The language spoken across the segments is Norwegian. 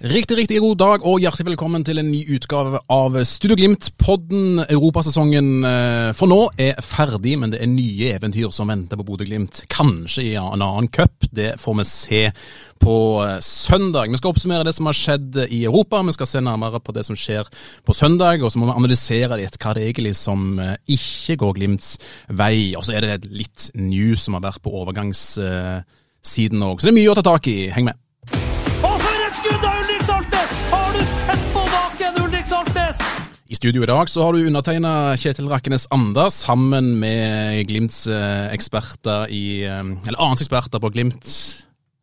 Riktig, riktig god dag og hjertelig velkommen til en ny utgave av Studio Glimt-podden. Europasesongen eh, for nå er ferdig, men det er nye eventyr som venter på Bodø-Glimt. Kanskje i en annen cup, det får vi se på eh, søndag. Vi skal oppsummere det som har skjedd i Europa, vi skal se nærmere på det som skjer på søndag, og så må vi analysere litt hva det egentlig som eh, ikke går Glimts vei. Og så er det litt news som har vært på overgangssiden òg, så det er mye å ta tak i. Heng med. Studio i dag så har du undertegna Kjetil Rakkenes Anda sammen med Glimts eksperter i eh, Eller annet eksperter på Glimt.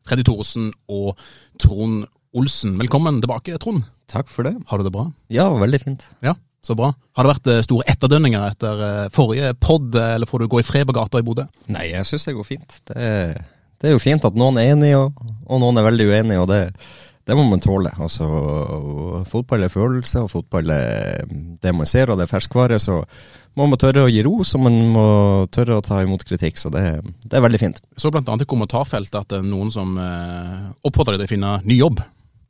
Freddy Thoresen og Trond Olsen. Velkommen tilbake, Trond. Takk for det. Har du det bra? Ja, veldig fint. Ja, så bra. Har det vært eh, store etterdønninger etter eh, forrige pod, eller får du gå i fred på gata i Bodø? Nei, jeg syns det går fint. Det er, det er jo fint at noen er enige, og, og noen er veldig uenige, og det, det må man tåle. Altså, fotball er følelser, og fotball er det man ser, og det er ferskvare. Så må man tørre å gi ros, og man må tørre å ta imot kritikk. Så det, det er veldig fint. Så annet i kommentarfeltet at det er noen som eh, oppfordrer deg til å finne ny jobb.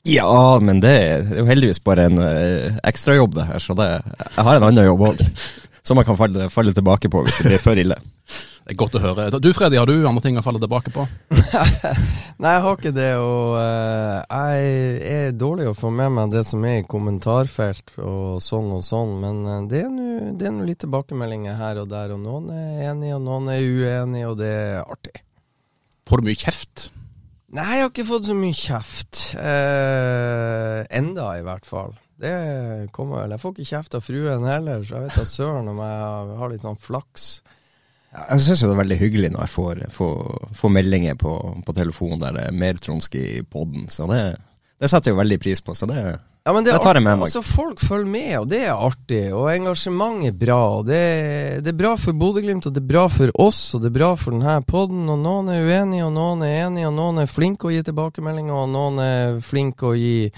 Ja, men det er jo heldigvis bare en eh, ekstrajobb, det her. Så det, jeg har en annen jobb òg. Som jeg kan falle, falle tilbake på hvis det blir for ille. Det er godt å høre. Du Freddy, har du andre ting å falle tilbake på? Nei, jeg har ikke det, og eh, jeg er dårlig å få med meg det som er i kommentarfelt og sånn og sånn, men eh, det er nå- litt tilbakemeldinger her og der, og noen er enige og noen er uenige, og det er artig. Får du mye kjeft? Nei, jeg har ikke fått så mye kjeft. Eh, enda, i hvert fall. Det kommer vel. Jeg får ikke kjeft av fruen heller, så jeg vet da søren om jeg har litt sånn flaks. Jeg syns det er veldig hyggelig når jeg får, får, får meldinger på, på telefonen der det er mer trondsk i poden. Så det, det setter jeg jo veldig pris på. Så det, Ja, men det, det tar jeg med meg. Altså, folk følger med, og det er artig. Og engasjement er bra. Og det, det er bra for Bodø-Glimt, og det er bra for oss, og det er bra for denne podden. Og noen er uenige, og noen er enige, og noen er flinke å gi tilbakemeldinger, og noen er flinke å gi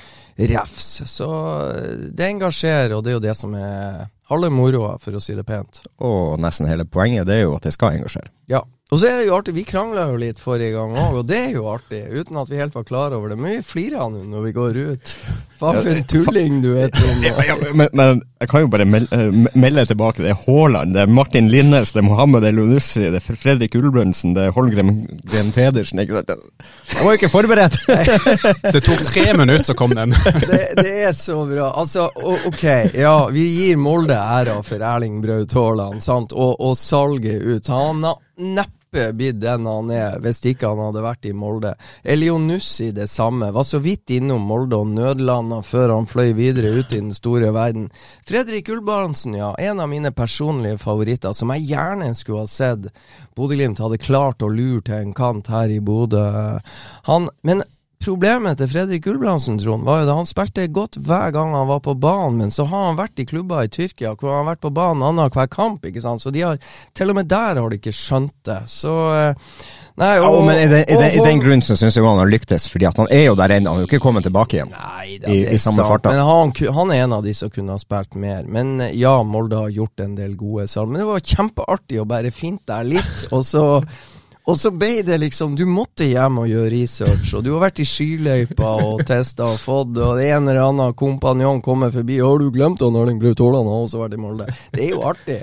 refs. Så eh, det engasjerer, og det er jo det som er halve moroa, for å si det pent. Og nesten hele poenget det er jo at det skal engasjere. Ja. Og så er det jo artig, vi krangla jo litt forrige gang òg, og det er jo artig. Uten at vi helt var klar over det. Men vi flirer nå når vi går ut. Hva for en tulling du er, Trond. men, men jeg kan jo bare melde, eh, melde tilbake. Det er Haaland, det er Martin Linnes, det er Mohammed Elunussi, det er Fredrik Ulbrunsen, det er Holmgren Gren Pedersen. Ikke sant? Jeg var jo ikke forberedt! Det tok tre minutter, så kom den. det, det er så bra. Altså, ok, ja, vi gir Molde æra for Erling Braut Haaland, sant, og, og salget ut. Han har neppe blitt den han er hvis ikke han hadde vært i Molde. Elionussi det samme. Var så vidt innom Molde og nødlanda før han fløy videre ut i den store verden. Fredrik Ulbrandsen, ja. En av mine personlige favoritter, som jeg gjerne skulle ha sett Bodø-Glimt hadde klart å lure til en kant her i Bodø. Han, men Problemet til Fredrik Gulbrandsen Trond, var jo da han spilte godt hver gang han var på banen, men så har han vært i klubber i Tyrkia hvor han har vært på banen annenhver kamp, ikke sant. Så de har, til og med der har de ikke skjønt det. Så Nei, og, Ja, men i den, i den, i den grunn så syns jeg han har lyktes, fordi at han er jo der ennå. Han er jo ikke kommet tilbake igjen. Nei, det, i- det i samme sant, farta. Men han, han er en av de som kunne ha spilt mer. Men eh, ja, Molde har gjort en del gode salg. Men det var kjempeartig å bare finte deg litt, og så og så ble det liksom Du måtte hjem og gjøre research, og du har vært i skiløypa og testa og fått, og det en eller annen kompanjong kommer forbi 'Har du glemt han Erling Braut Haaland har også vært i Molde?' Det er jo artig.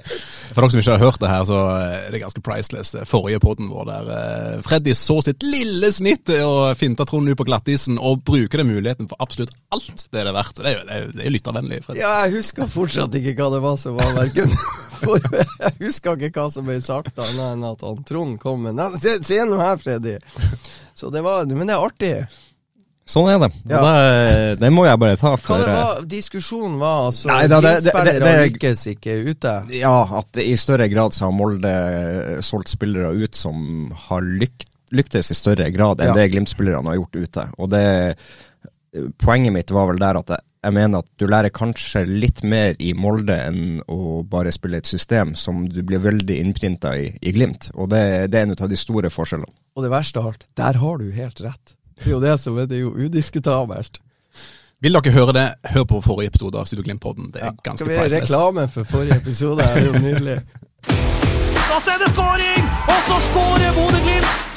For dere som ikke har hørt det her, så er det ganske priceless. Det Forrige podden vår der eh, Freddy så sitt lille snitt og finta Trond ut på glattisen, og bruker den muligheten for absolutt alt det er det verdt. Det er jo, det er det er lyttervennlig, Freddy. Ja, jeg husker fortsatt ikke hva det var som var verken jeg husker ikke hva som ble sagt, annet enn at han Trond kom med Se, se nå her, Freddy! Så det var, Men det er artig. Sånn er det. Ja. Det, det må jeg bare ta. Hva For, det eh, var, diskusjonen var altså Nei, da, det- det- det- det- lykkes ikke ute. Ja, at i større grad så har Molde solgt spillere ut som har lykt, lyktes i større grad enn Ja. det Glimt-spillerne har gjort ute. Og det Poenget mitt var vel der at jeg, jeg mener at du lærer kanskje litt mer i Molde enn å bare spille et system som du blir veldig innprinta i, i Glimt. Og det, det er en av de store forskjellene. Og det verste av alt, der har du helt rett. Det er jo det som er, det er jo udiskutabelt. Vil dere høre det, hør på forrige episode av Studio Glimt-podden. Det er Ja. ganske Skal vi gjøre reklame for forrige episode? Det er jo nydelig. Da ser det skåring, og så skårer Bodø-Glimt!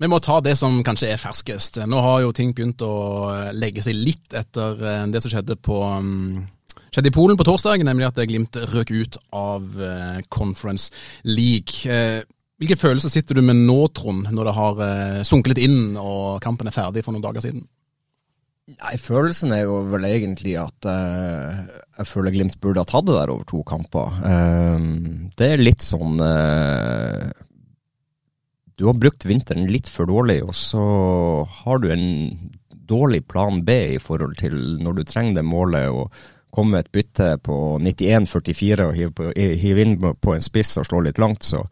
Vi må ta det som kanskje er ferskest. Nå har jo ting begynt å legge seg litt etter eh, det som skjedde på mm, skjedde i Polen på torsdag, nemlig at Glimt røk ut av eh, Conference League. Eh, Hvilke følelser sitter du med nå, Trond, når det har eh, sunket litt inn og kampen er ferdig for noen dager siden? Nei, Følelsen er jo vel egentlig at eh, jeg føler Glimt burde ha tatt det der over to kamper. Eh, det er litt sånn eh, Du har brukt vinteren litt for dårlig, og så har du en dårlig plan B i forhold til når du trenger det målet. og komme med et bytte på 91-44 og hive, hive inn på en spiss og slå litt langt. Så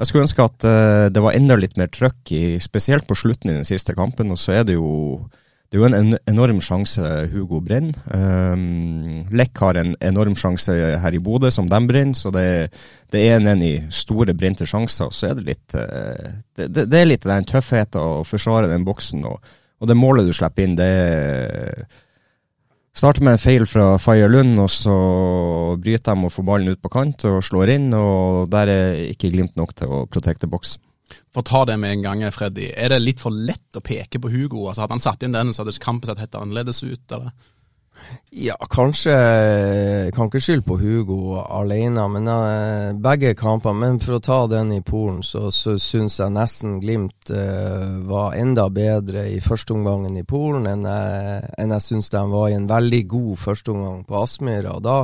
jeg skulle ønske at eh, det var enda litt mer trøkk, spesielt på slutten i den siste kampen. Og så er det jo det er jo en en enorm sjanse Hugo brenner. Um, Lech har en enorm sjanse her i Bodø som de brenner, så det, det er en, i store brente sjanser. Og så er det litt eh, det, det, er litt den tøffheten å forsvare den boksen. Og, og det målet du slipper inn, det starter med en feil fra Faye Lund, og så bryter de og får ballen ut på kant og slår inn. Og der er ikke Glimt nok til å protekte boks. For å ta det med en gang, Freddy. Er det litt for lett å peke på Hugo? Altså Hadde han satt inn den, så hadde kampen sett helt annerledes ut? eller? Ja, kanskje Kan ikke skylde på Hugo alene, men uh, begge kampene. Men for å ta den i Polen, så, så syns jeg nesten Glimt uh, var enda bedre i førsteomgangen i Polen enn jeg, enn jeg syns de var i en veldig god førsteomgang på Aspmyra. Da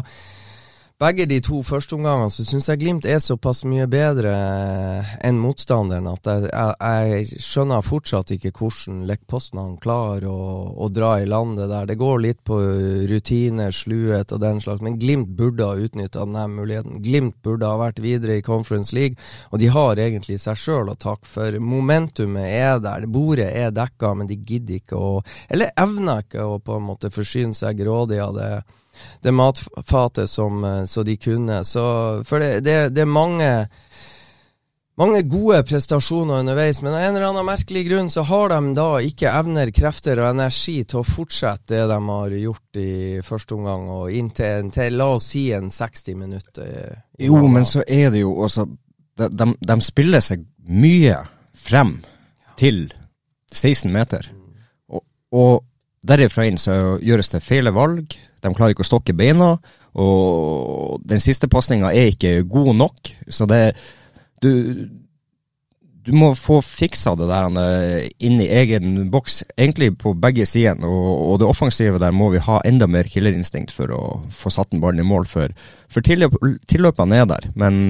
begge de to førsteomgangene så syns jeg Glimt er såpass mye bedre eh, enn motstanderen at jeg, jeg, jeg skjønner fortsatt ikke hvordan Lech Poznan klarer å, å dra i landet der. Det går litt på rutine, sluhet og den slags, men Glimt burde ha utnytta denne muligheten. Glimt burde ha vært videre i Conference League, og de har egentlig seg sjøl å takke for. Momentumet er der, bordet er dekka, men de gidder ikke å Eller evner ikke å på en måte forsyne seg grådig av det det matfatet som eh, så de kunne. Så, for det, det, det er mange mange gode prestasjoner underveis, men av en eller annen merkelig grunn så har de da ikke evner, krefter og energi til å fortsette det de har gjort i første omgang, og inntil til, la oss si en 60 minutter. Jo, men så er det jo også De, de, de spiller seg mye frem til 16 meter. Og, og derifra inn så gjøres det feile valg. De klarer ikke å stokke beina. Og den siste pasninga er ikke god nok. Så det Du, du må få fiksa det der eh, inn i egen boks, egentlig på begge sider. Og, og det offensive der må vi ha enda mer killerinstinkt for å få satt den ballen i mål. For, for tilløp, tilløpene er der, men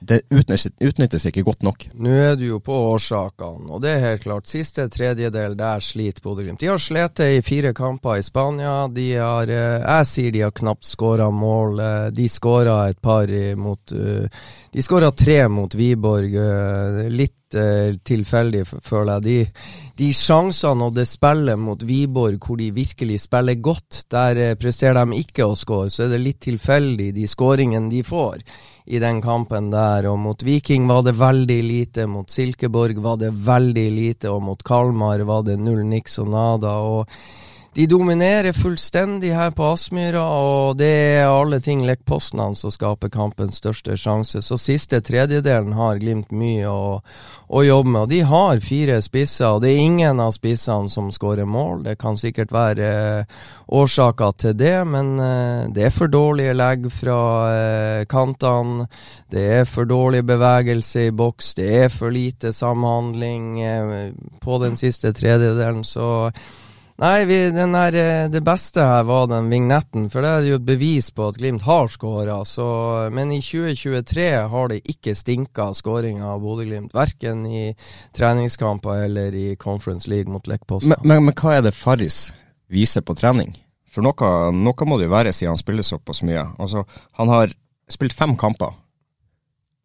det utnyttes, ikke godt nok. Nå er du jo på årsakene, og det er helt klart. Siste tredjedel, der sliter Bodø-Glimt. De har slitt i fire kamper i Spania. De har eh, Jeg sier de har knapt skåra mål. Eh, De skåra et par mot eh, De skåra tre mot Wiborg. eh, Eh, tilfeldig, føler jeg. De, de sjansene og det spillet mot Wiborg hvor de virkelig spiller godt, der eh, presterer de ikke å skåre. Så er det litt tilfeldig, de skåringene de får i den kampen der. Og mot Viking var det veldig lite, mot Silkeborg var det veldig lite, og mot Kalmar var det null niks og nada. og de dominerer fullstendig her på Aspmyra, og det er alle ting Poznan som skaper kampens største sjanse. Så siste tredjedelen har Glimt mye å, å jobbe med. Og de har fire spisser, og det er ingen av spissene som skårer mål. Det kan sikkert være eh, årsaker til det, men eh, det er for dårlige legg fra eh, kantene. Det er for dårlig bevegelse i boks. Det er for lite samhandling eh, på den siste tredjedelen. Så Nei, vi, der, eh, det beste her var den vignetten, for det er jo et bevis på at Glimt har skåra. Men i 2023 har det ikke stinka skåringer av Bodø-Glimt. Verken i treningskamper eller i Conference League mot Lech Men, men, men, hva er det Farris viser på trening? For noe, noe må det jo være, siden han spiller såpass mye. Altså, han har spilt fem kamper.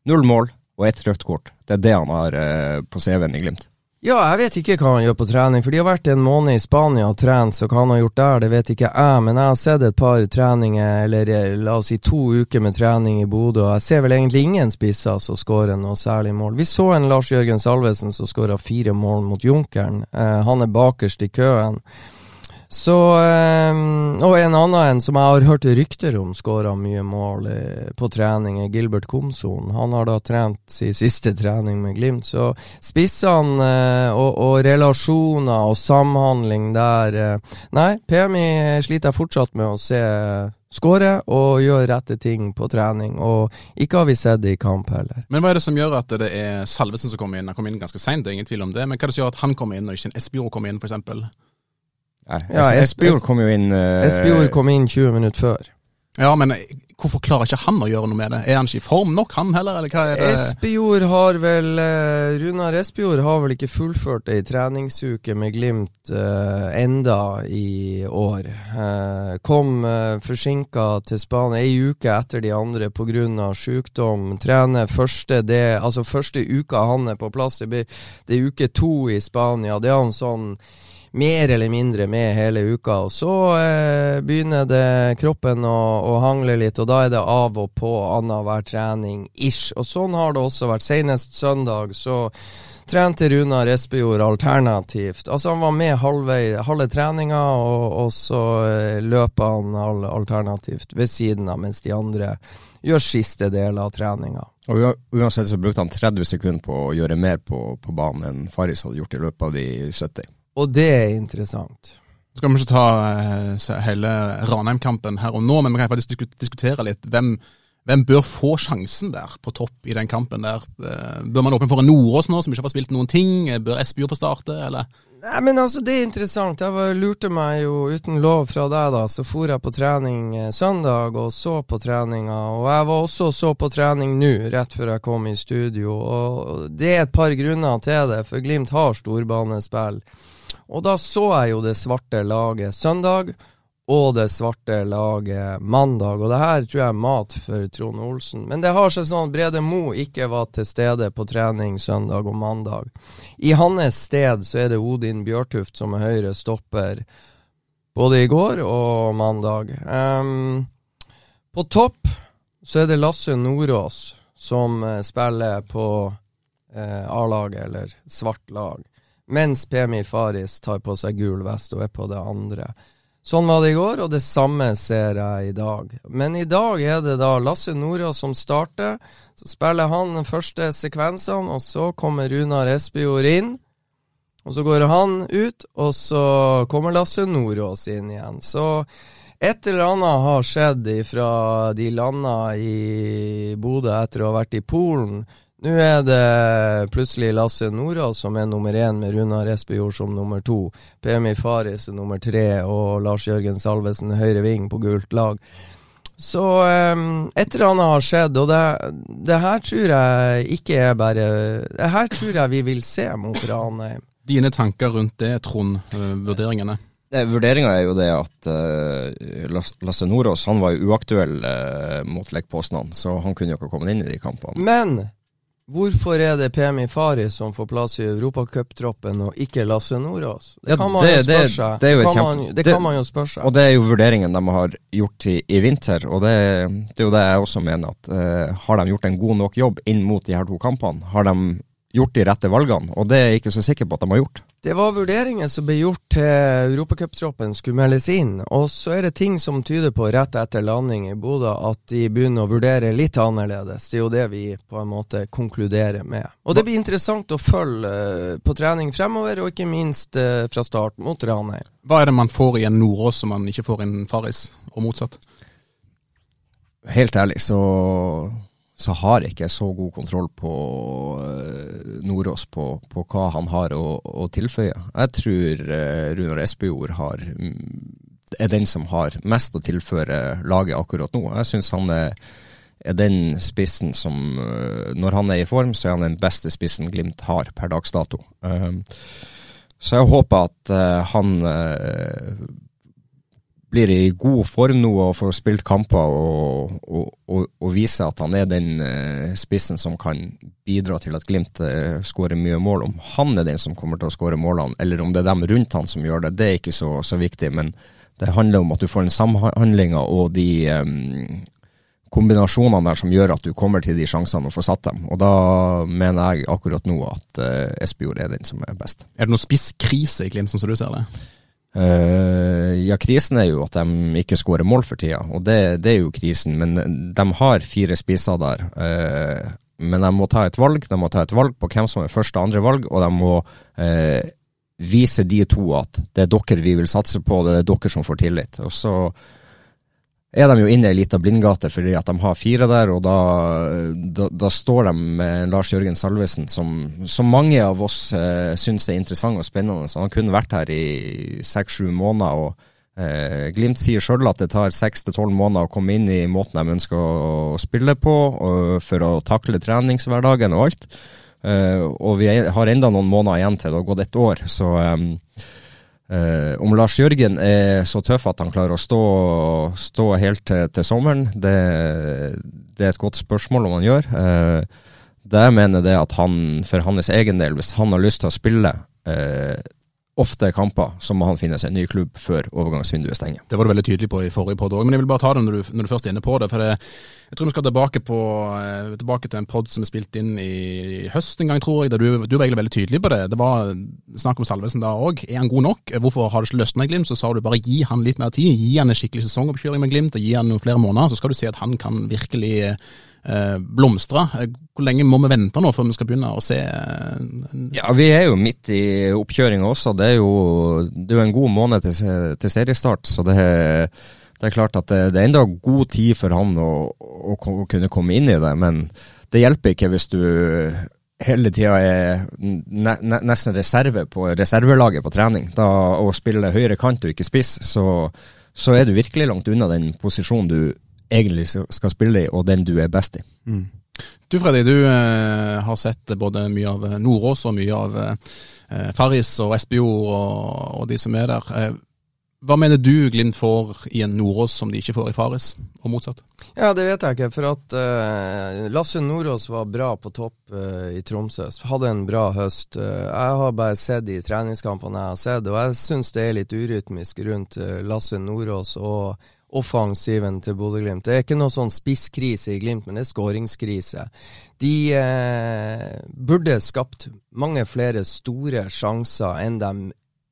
Null mål og ett rødt kort. Det er det han har eh, på CV-en i Glimt. Ja, jeg vet ikke hva han gjør på trening, for de har vært en måned i Spania og trent, så hva han har gjort der, det vet ikke jeg. Men jeg har sett et par treninger, eller eh, la oss si to uker med trening i Bodø, og jeg ser vel egentlig ingen spisser som skårer noe særlig mål. Vi så en Lars Jørgen Salvesen som skåra fire mål mot Junkeren. Eh, han er bakerst i køen. Så um, Og en annen en som jeg har hørt rykter om skåra mye mål eh, på trening, er Gilbert Komson. Han har da trent sin siste trening med Glimt. Så spissene eh, og, og, relasjoner og samhandling der eh, Nei, PMI sliter jeg fortsatt med å se skåre og gjøre rette ting på trening. Og ikke har vi sett det i kamp heller. Men hva er det som gjør at det er Salvesen som kommer inn? Han kom inn ganske seint, det er ingen tvil om det. Men hva er det som gjør at han kommer inn, og ikke en Espiro kommer inn, f.eks.? Nei, ja, Espejord kom jo inn uh, Espejord kom inn 20 minutter før. Ja, men eh, hvorfor klarer ikke han å gjøre noe med det? Er han ikke i form nok, han heller? eller hva er det? Espejord har vel uh, Runar Espejord har vel ikke fullført ei treningsuke med Glimt uh, enda i år. Uh, kom uh, forsinka til Spania ei uke etter de andre pga. sykdom. Trener første, det, altså første uka han er på plass. Det, blir, det er uke to i Spania. Det er han sånn mer eller mindre med hele uka. Og så eh, begynner det kroppen å, å, hangle litt, og da er det av og på annenhver trening ish. Og sånn har det også vært. Senest søndag så trente Runar Espejord alternativt. Altså Han var med halve, halve treninga, og, og, så eh, løp han alternativt ved siden av, mens de andre gjør siste del av treninga. Og Uansett så brukte han 30 sekunder på å gjøre mer på, på banen enn Faris hadde gjort i løpet av de 70. Og det er interessant. Så skal vi ikke ta uh, hele Ranheim-kampen her og nå, men vi kan faktisk diskutere litt. Hvem, hvem, bør få sjansen der på topp i den kampen der? Uh, bør man åpne for en Nordås nå, som ikke har spilt noen ting? Bør Espejord få starte, eller? Nei, men altså, det er interessant. Jeg var, lurte meg jo uten lov fra deg, da. Så for jeg på trening eh, søndag og så på treninga. Og jeg var også så på trening nå, rett før jeg kom i studio. Og det er et par grunner til det, for Glimt har storbanespill. Og da så jeg jo det svarte laget søndag, og det svarte laget mandag. Og det her tror jeg er mat for Trond Olsen. Men det har seg sånn at Brede Mo ikke var til stede på trening søndag og mandag. I hans sted så er det Odin Bjørtuft som er høyre stopper både i går og mandag. Um, på topp så er det Lasse Nordås som uh, spiller på eh, A-laget, eller svart lag mens Pemi Faris tar på seg gul vest og er på det andre. Sånn var det i går, og det samme ser jeg i dag. Men i dag er det da Lasse Nora som starter. Så spiller han den første sekvensen, og så kommer Runar Espejord inn. Og så går han ut, og så kommer Lasse Nordås inn igjen. Så et eller annet har skjedd fra de landa i Bodø etter å ha vært i Polen nå er det plutselig Lasse Nordås som er nummer én, med Runar Espejord som nummer to. PMI Faris er nummer tre, og Lars Jørgen Salvesen høyre ving på gult lag. Så um, et eller annet har skjedd, og det, det, her tror jeg ikke er bare Det her tror jeg vi vil se mot Ranheim. Dine tanker rundt det, Trond? Uh, vurderingene? Vurderinga er jo det at uh, Lasse Nordås han var jo uaktuell uh, mot Lech Poznan, så han kunne jo ikke kommet inn i de kampene. Men Hvorfor er det PMI Fari som får plass i europacuptroppen, og ikke Lasse Nordås? Det, kan man jo spørre seg. Det, det, kan, man jo spørre seg. Og det er jo vurderingen de har gjort i, i vinter, og det, er jo det jeg også mener. at uh, Har de gjort en god nok jobb inn mot de her to kampene? Har de gjort de rette valgene? Og det er jeg ikke så sikker på at de har gjort. Det var vurderinger som ble gjort til europacuptroppen skulle meldes inn. Og så er det ting som tyder på, rett etter landing i Bodø, at de begynner å vurdere litt annerledes. Det er jo det vi på en måte konkluderer med. Og det blir interessant å følge eh, på trening fremover, og ikke minst eh, fra start mot Ranheim. Hva er det man får i en Nordås som man ikke får i en Faris, og motsatt? Helt ærlig så så har jeg ikke så god kontroll på uh, Nordås, på, på, hva han har å, å tilføye. Jeg tror uh, Runar Espejord har, mm, er den som har mest å tilføre laget akkurat nå. Jeg syns han er, er, den spissen som uh, Når han er i form, så er han den beste spissen Glimt har per dags dato. så jeg håper at han blir i god form nå og får spilt kamper og, og, og, og vise at han er den uh, spissen som kan bidra til at Glimt uh, skårer mye mål. Om han er den som kommer til å skåre målene, eller om det er dem rundt han som gjør det, det er ikke så, så viktig. Men det handler om at du får den samhandlinga og de um, kombinasjonene der som gjør at du kommer til de sjansene og får satt dem. Og da mener jeg akkurat nå at uh, Espejord er den som er best. Er det noe spisskrise i Glimt, sånn som du ser det? Uh, ja, krisen er jo at de ikke skårer mål for tida, og det, det, er jo krisen. Men de har fire spisser der. Uh, men de må ta et valg. De må ta et valg på hvem som er første og andre valg, og de må uh, vise de to at det er dere vi vil satse på, det er dere som får tillit. Og så er de jo inne i ei lita blindgate fordi at de har fire der, og da, da, da står de med Lars Jørgen Salvesen, som, som mange av oss eh, syns er interessant og spennende. Så han kunne vært her i seks-sju måneder. og eh, Glimt sier sjøl at det tar seks til tolv måneder å komme inn i måten de ønsker å, å spille på, for å takle treningshverdagen og alt. Eh, og vi har enda noen måneder igjen til det har gått et år, så eh, Uh, om Lars Jørgen er så tøff at han klarer å stå, stå helt til, til sommeren, det, det, er et godt spørsmål om han gjør. Uh, det jeg mener det at han, for hans egen del, hvis han har lyst til å spille uh, ofte kamper, så må han finne seg en ny klubb før overgangsvinduet stenger. Det var du veldig tydelig på i forrige podd òg, men jeg vil bare ta det når du, når du først er inne på det. for det jeg tror vi skal tilbake, på, eh, tilbake til en pod som er spilt inn i høst en gang, tror jeg. der du, du, var egentlig veldig tydelig på det. Det var snakk om Salvesen da òg. Er han god nok? Hvorfor har det ikke løsna i Glimt? Så sa du bare gi han litt mer tid. Gi han en skikkelig sesongoppkjøring med Glimt, og gi han noen flere måneder. Så skal du se at han kan virkelig eh, blomstre. Hvor lenge må vi vente nå før vi skal begynne å se eh, Ja, Vi er jo midt i oppkjøringa også. Det er jo, det er en god måned til, til seriestart. så det er det er klart at det, er enda god tid for han å, å, kunne komme inn i det, men det hjelper ikke hvis du hele tida er ne, ne, nesten reserve på reservelaget på trening. Da Å spille høyre kant og ikke spiss, så, så, er du virkelig langt unna den posisjonen du egentlig skal spille i, og den du er best i. Mm. Du Freddy, du eh, har sett både mye av Nordås og mye av eh, Farris og Espejord og, og, de som er der. Eh, hva mener du Glimt får i en Nordås som de ikke får i Faris, og motsatt? Ja, Det vet jeg ikke, for at uh, Lasse Nordås var bra på topp uh, i Tromsø. Hadde en bra høst. Uh, jeg har bare sett de treningskampene jeg har sett, og jeg syns det er litt urytmisk rundt Lasse Nordås og offensiven til Bodø-Glimt. Det er ikke noe sånn spisskrise i Glimt, men det er skåringskrise. De burde skapt mange flere store sjanser enn de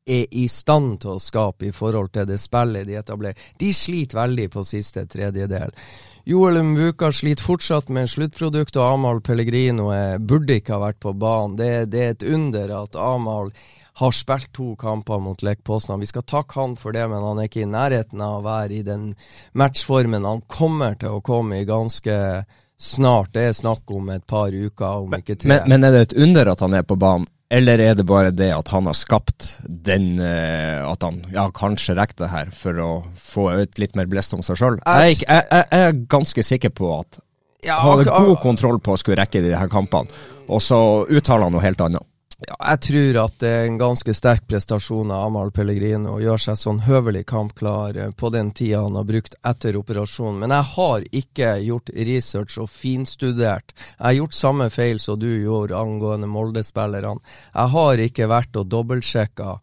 er i stand til å skape i forhold til det spillet de etablerer. De sliter veldig på siste tredjedel. Joel Mvuka sliter fortsatt med sluttprodukt, og Amahl Pellegrino burde ikke ha vært på banen. Det, det, er et under at Amahl har spilt to kamper mot Lech Poznan. Vi skal takke han for det, men han er ikke i nærheten av å være i den matchformen han kommer til å komme i ganske snart. Det er snakk om et par uker, om ikke tre. Men, men er det et under at han er på banen? Eller er det bare det at han har skapt den uh, At han ja, kanskje rekker det her for å få et litt mer blest om seg sjøl? Jeg, jeg, jeg, er ganske sikker på at ja, han hadde god kontroll på å skulle rekke de her kampene, og så uttaler han noe helt annet. Ja, jeg tror at det er en ganske sterk prestasjon av Amahl Pellegrino å gjøre seg sånn høvelig kampklar eh, på den tida han har brukt etter operasjonen. Men jeg har ikke gjort research og finstudert. Jeg har gjort samme feil som du gjorde angående Molde-spillerne. Jeg har ikke vært og dobbeltsjekka.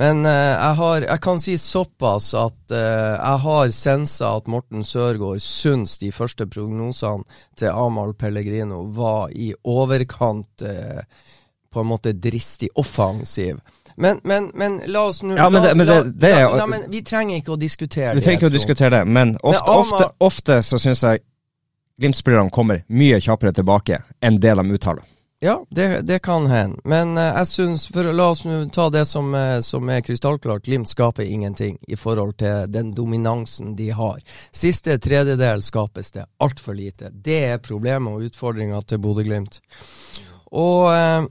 Men uh, jeg, har, jeg, kan si såpass at uh, jeg har sensa at Morten Sørgaard syns de første prognosene til Amahl Pellegrino var i overkant på en måte dristig offensiv. Men, men, men la oss nå ja, men, det, men, det, det la, men Vi trenger ikke å diskutere det. Vi trenger ikke å diskutere det, men ofte, men ofte, ofte så syns jeg Glimt-spillerne kommer mye kjappere tilbake enn det de uttaler. Ja, det, det kan hende. Men uh, jeg syns for La oss nå ta det som, uh, som er krystallklart. Glimt skaper ingenting i forhold til den dominansen de har. Siste tredjedel skapes det altfor lite. Det er problemet og utfordringa til Bodø-Glimt. Og, eh,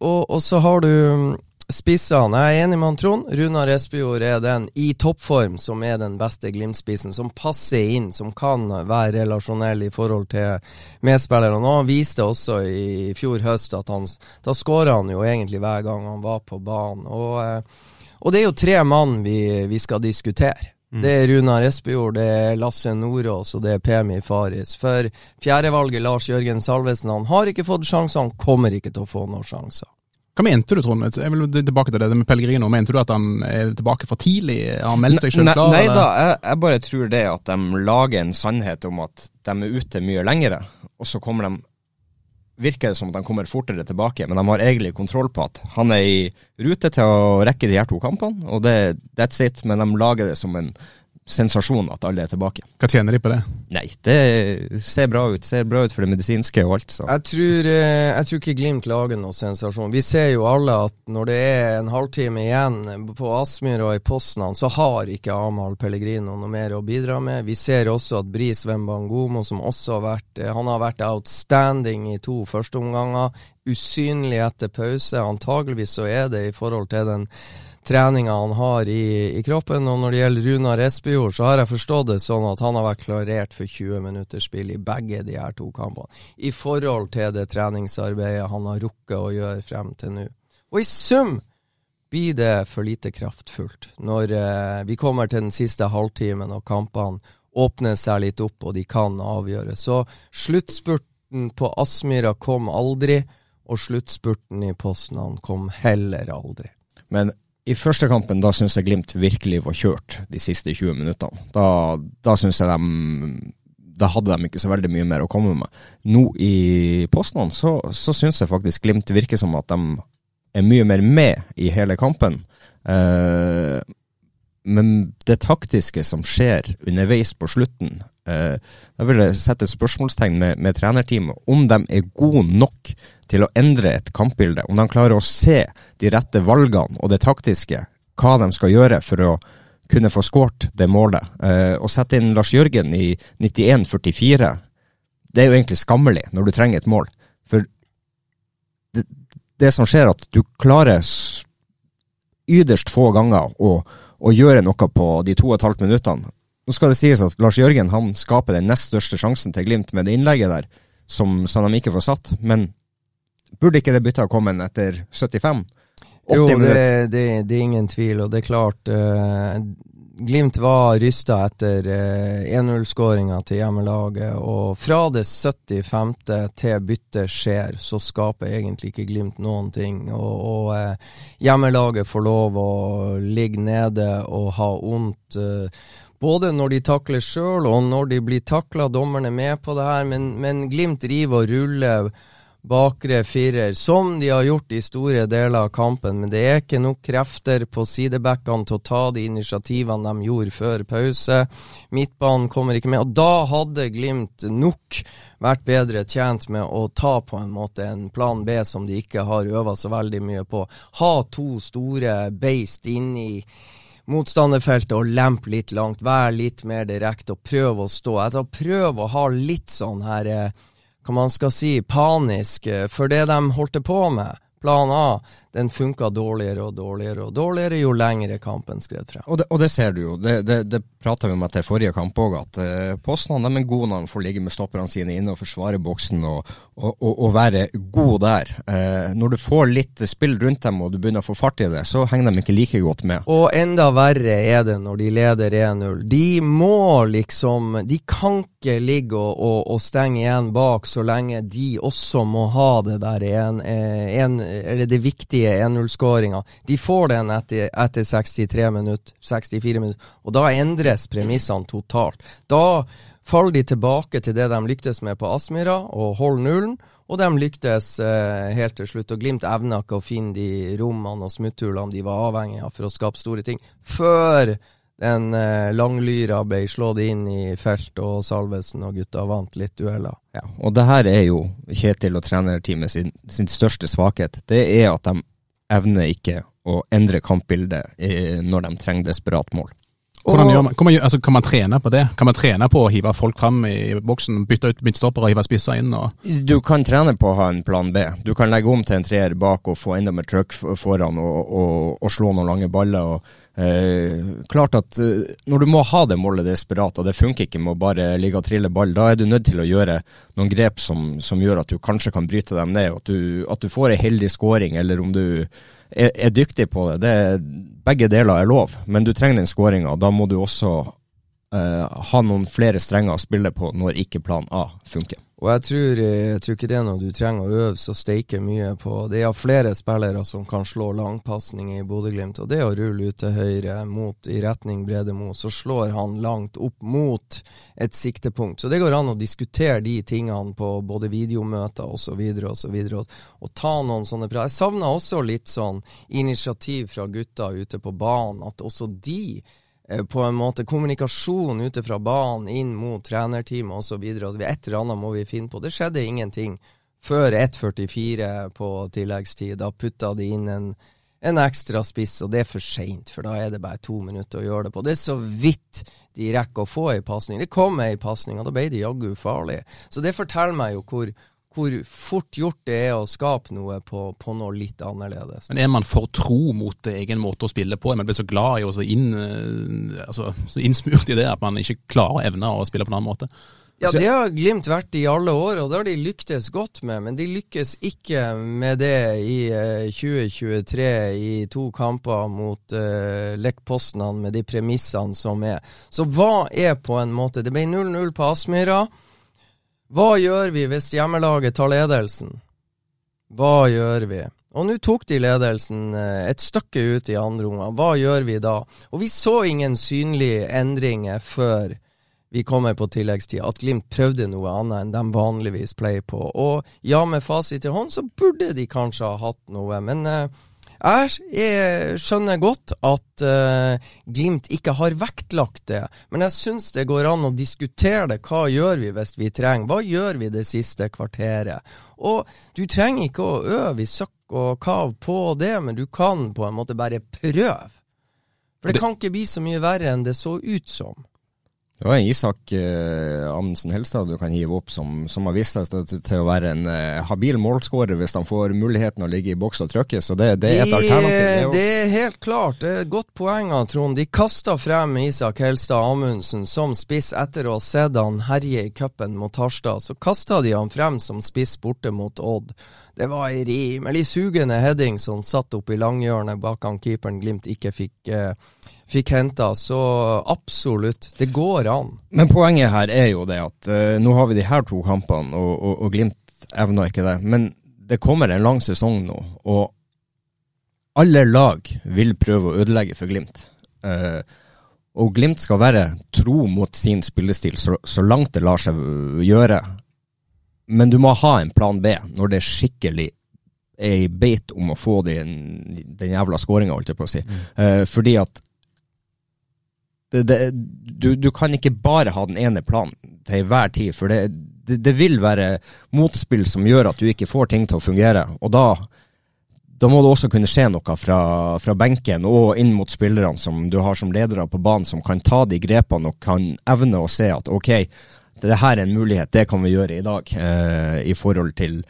og, og så har du mm, Spissene. Jeg er enig med han Trond. Runar Espejord er den i toppform som er den beste Glimt-spissen. Som passer inn, som kan være relasjonell i forhold til medspillerne. Og han viste også i fjor høst at han Da skåra han jo egentlig hver gang han var på banen. Og, eh, og det er jo tre mann vi, vi skal diskutere. Mm. Det er Runar Espejord, det er Lasse Nordås og det er Pemi Faris. For fjerdevalget Lars Jørgen Salvesen han har ikke fått sjanser, han kommer ikke til å få noen sjanser. Hva mente du, Trond? Jeg vil tilbake til det, med Pellegrino. Mente du at han er tilbake for tidlig? Har han meldt seg selv klar? Nei, nei da, jeg, jeg, bare tror det at de lager en sannhet om at de er ute mye lengre, og så kommer de virker det som at han kommer fortere tilbake, men de har egentlig kontroll på at han er i rute til å rekke de her to kampene, og det, that's it, men de lager det som en sensasjon at alle er tilbake. Hva tjener de på det? Nei, det ser bra ut. Ser bra ut for det medisinske og alt. Så. Jeg tror, eh, jeg tror ikke Glimt lager noe sensasjon. Vi ser jo alle at når det er en halvtime igjen på Aspmyr og i Poznan, så har ikke Amahl Pellegrino noe mer å bidra med. Vi ser også at Bris Wembangomo, som også har vært eh, Han har vært outstanding i to førsteomganger. Usynlig etter pause. Antageligvis så er det i forhold til den treninga han har i, i, kroppen. Og når det gjelder Runar Espejord, så har jeg forstått det sånn at han har vært klarert for 20 minutters spill i begge de her to kampene. I forhold til det treningsarbeidet han har rukket å gjøre frem til nå. Og i sum blir det for lite kraftfullt når eh, vi kommer til den siste halvtimen og kampene åpner seg litt opp og de kan avgjøre. Så sluttspurten på Aspmyra kom aldri, og sluttspurten i Poznan kom heller aldri. Men i første kampen da syns jeg Glimt virkelig var kjørt de siste 20 minuttene. Da, da syns jeg de Da hadde de ikke så veldig mye mer å komme med. Nå i postene så, så syns jeg faktisk Glimt virker som at de er mye mer med i hele kampen. Eh, men det taktiske som skjer underveis på slutten, da vil jeg sette spørsmålstegn med, med trenerteamet. Om de er gode nok til å endre et kampbilde. Om de klarer å se de rette valgene og det taktiske, hva de skal gjøre for å kunne få skåret det målet. Eh, å sette inn Lars Jørgen i 91-44, det er jo egentlig skammelig når du trenger et mål. For det, det som skjer, at du klarer yderst få ganger å, å gjøre noe på de to og et halvt minuttene. Nå skal det sies at Lars Jørgen han skaper den nest største sjansen til Glimt med det innlegget der, som, som de ikke får satt. Men Burde ikke det byttet ha kommet etter 75? 80 jo, det, det, det, er ingen tvil, og det er klart uh, Glimt var rysta etter uh, eh, 1-0-skåringa til hjemmelaget, og fra det 75. til byttet skjer, så skaper egentlig ikke Glimt noen ting. Og, og uh, hjemmelaget får lov å ligge nede og ha vondt. Både når de takler sjøl, og når de blir takla. Dommerne med på det her, men, men Glimt driver og ruller bakre firer, som de har gjort i store deler av kampen. Men det er ikke nok krefter på sidebackene til å ta de initiativene de gjorde før pause. Midtbanen kommer ikke med. Og da hadde Glimt nok vært bedre tjent med å ta på en måte en plan B som de ikke har øva så veldig mye på. Ha to store beist inni motstanderfeltet og lempe litt langt. Vær litt mer direkte og prøv å stå. Altså, prøve å ha litt sånn her eh, hva man skal si, panisk eh, for det de holdt på med. Plan A den funka dårligere og dårligere og dårligere jo lengre kampen skred frem. Og det, og det ser du jo. Det, det, det prata vi om etter forrige kamp òg, at eh, Poznan er god når han får ligge med stopperne sine inne og forsvare boksen og, og, og, være god der. Eh, når du får litt spill rundt dem og du begynner å få fart i det, så henger de ikke like godt med. Og enda verre er det når de leder 1-0. De må liksom De kan ikke ligge og, og, og, stenge igjen bak så lenge de også må ha det der en, eh, en, eller det viktige 1-0-skåringa. De får den etter, etter 63 minutter, 64 minutter, og da endres premissene totalt. Da faller de tilbake til det de lyktes med på Aspmyra, og holder nullen. Og de lyktes eh, helt til slutt. Og Glimt evna ikke å finne de rommene og smutthullene de var avhengig av for å skape store ting, før Den eh, langlyra ble slått inn i felt, og Salvesen og gutta vant litt dueller. Ja, og det her er jo Kjetil og trenerteamet sin, sin største svakhet. Det er at de evner ikke å endre kampbildet når de trenger desperat mål. Hvordan gjør man, kan, man, altså, kan man trene på det? Kan man trene på å hive folk fram i boksen, bytte ut midtstoppere og hive spisser inn? Og... Du kan trene på å ha en plan B. Du kan legge om til en treer bak og få enda mer trøkk foran og, og, og slå noen lange baller. Og, eh, klart at eh, Når du må ha det målet desperat, og det funker ikke med å bare ligge og trille ball, da er du nødt til å gjøre noen grep som, som gjør at du kanskje kan bryte dem ned. og At du, at du får ei heldig scoring, eller om du er, er dyktig på det. det. Begge deler er lov, men du trenger den skåringa. Da må du også eh, ha noen flere strenger å spille på når ikke plan A funker. Og jeg tror, eh, jeg tror ikke det er noe du trenger å øve så steike mye på. Det er flere spillere som kan slå langpasninger i Bodø-Glimt, og det å rulle ut til høyre mot, i retning Brede Mo, så slår han langt opp mot et siktepunkt. Så det går an å diskutere de tingene på både videomøter osv. osv. Og, og ta noen sånne pra- Jeg savner også litt sånn initiativ fra gutta ute på banen, at også de på en måte kommunikasjon ute fra banen inn mot trenerteamet osv. Et eller annet må vi finne på. Det skjedde ingenting før 1.44 på tilleggstid. Da putta de inn en, en ekstra spiss, og det er for seint, for da er det bare to minutter å gjøre det på. Det er så vidt de rekker å få ei pasning. Det kom ei pasning, og da ble det jaggu farlig. Så det forteller meg jo hvor, hvor fort gjort det er å skape noe på, på noe litt annerledes. Men er man for tro mot egen måte å spille på? Er man blitt så glad i og så, inn, eh, altså, så innsmurt i det at man ikke klarer å evne å spille på en annen måte? Ja, det har Glimt vært i alle år, og det har de lyktes godt med. Men de lykkes ikke med det i eh, 2023 i to kamper mot uh, Lech Poznan med de premissene som er. Så hva er på en måte Det ble 0-0 på Aspmyra. Hva gjør vi hvis hjemmelaget tar ledelsen? Hva gjør vi? Og nå tok de ledelsen eh, et stykke ut i andre omgang. Hva gjør vi da? Og vi så ingen synlige endringer før vi kommer på tilleggstid. At Glimt prøvde noe annet enn de vanligvis pleier på. Og ja, med fasit i hånd så burde de kanskje ha hatt noe, men eh, jeg er- skjønner godt at uh, Glimt ikke har vektlagt det, men jeg syns det går an å diskutere det. Hva gjør vi hvis vi trenger? Hva gjør vi det siste kvarteret? Og du trenger ikke å øve i søkk og kav på det, men du kan på en måte bare prøve. For det Det- kan ikke bli så mye verre enn det så ut som. Det var en Isak eh, Amundsen Helstad du kan hive opp, som, som har vist seg til, å være en eh, habil målskårer hvis han får muligheten å ligge i boks og trykke. Så det, det er et alternativ. Det er det er helt klart. Det er et godt poeng Trond. De kasta frem Isak Helstad Amundsen som spiss etter å ha sett han herje i cupen mot Harstad. Så kasta de han frem som spiss borte mot Odd. Det var ei rimelig sugende heading som satt opp i langhjørnet bak han keeperen Glimt ikke fikk, eh, fikk henta. Så absolutt, det går an. Men poenget her er jo det at uh, nå har vi de her to kampene, og, og, og Glimt evner ikke det. Men det kommer en lang sesong nå, og alle lag vil prøve å ødelegge for Glimt. Uh, og Glimt skal være tro mot sin spillestil så, så langt det lar seg gjøre. Men du må ha en plan B når det er skikkelig er i beit om å få den, den jævla skåringa, holdt jeg på å si. Eh, fordi at det, det, du, du kan ikke bare ha den ene planen til enhver tid, for det, det, vil være motspill som gjør at du ikke får ting til å fungere. Og da, da må det også kunne skje noe fra, fra benken og inn mot spillerne som du har som ledere på banen, som kan ta de grepene og kan evne å se at ok, det her er en mulighet, det kan vi gjøre i dag, eh, i forhold til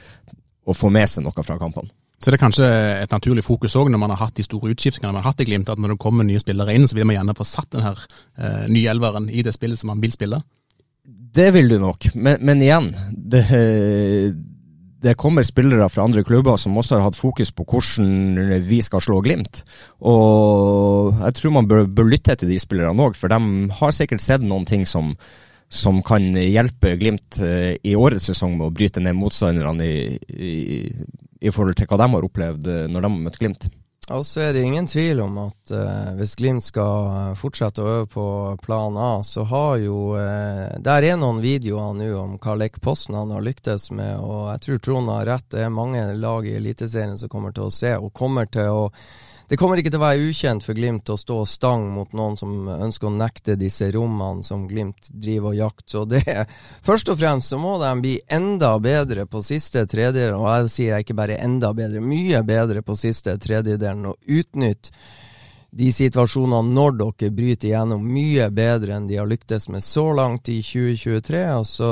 å få med seg noe fra kampene. Så det er kanskje et naturlig fokus òg når man har hatt de store utskiftningene man har hatt i Glimt, at når det kommer nye spillere inn, så vil man gjerne få satt den her eh, nye elveren i det spillet som man vil spille. Det vil du nok, men, men igjen det, det kommer spillere fra andre klubber som også har hatt fokus på hvordan vi skal slå Glimt. Og jeg tror man bør, bør lytte til de spillerne òg, for de har sikkert sett noen ting som, som kan hjelpe Glimt eh, i årets sesong med å bryte ned motstanderne i, i, i forhold til hva de har opplevd eh, når de har møtt Glimt. Og så er det ingen tvil om at eh, hvis Glimt skal eh, fortsette å øve på plan A, så har jo eh, Der er noen videoer nå om hva Lech Poznan har lyktes med, og jeg tror Trond har rett. Det er mange lag i Eliteserien som kommer til å se, og kommer til å det kommer ikke til å være ukjent for Glimt å stå stang mot noen som ønsker å nekte disse rommene som Glimt driver og jakter. Så Først og fremst så må de bli enda bedre på siste tredjedel, og jeg sier jeg ikke bare enda bedre, mye bedre på siste tredjedelen, og utnytte de situasjonene når dere bryter igjennom mye bedre enn de har lyktes med så langt i 2023. og så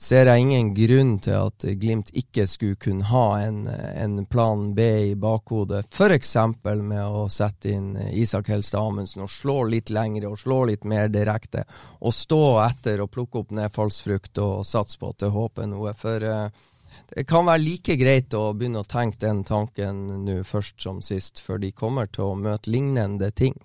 ser jeg ingen grunn til at Glimt ikke skulle kunne ha en, en plan B i bakhodet. F.eks. med å sette inn Isak Helstad Amundsen og slå litt lengre og slå litt mer direkte. Og stå etter og plukke opp nedfallsfrukt og satse på at det håper noe. For uh, det kan være like greit å begynne å tenke den tanken nå først som sist, for de kommer til å møte lignende ting.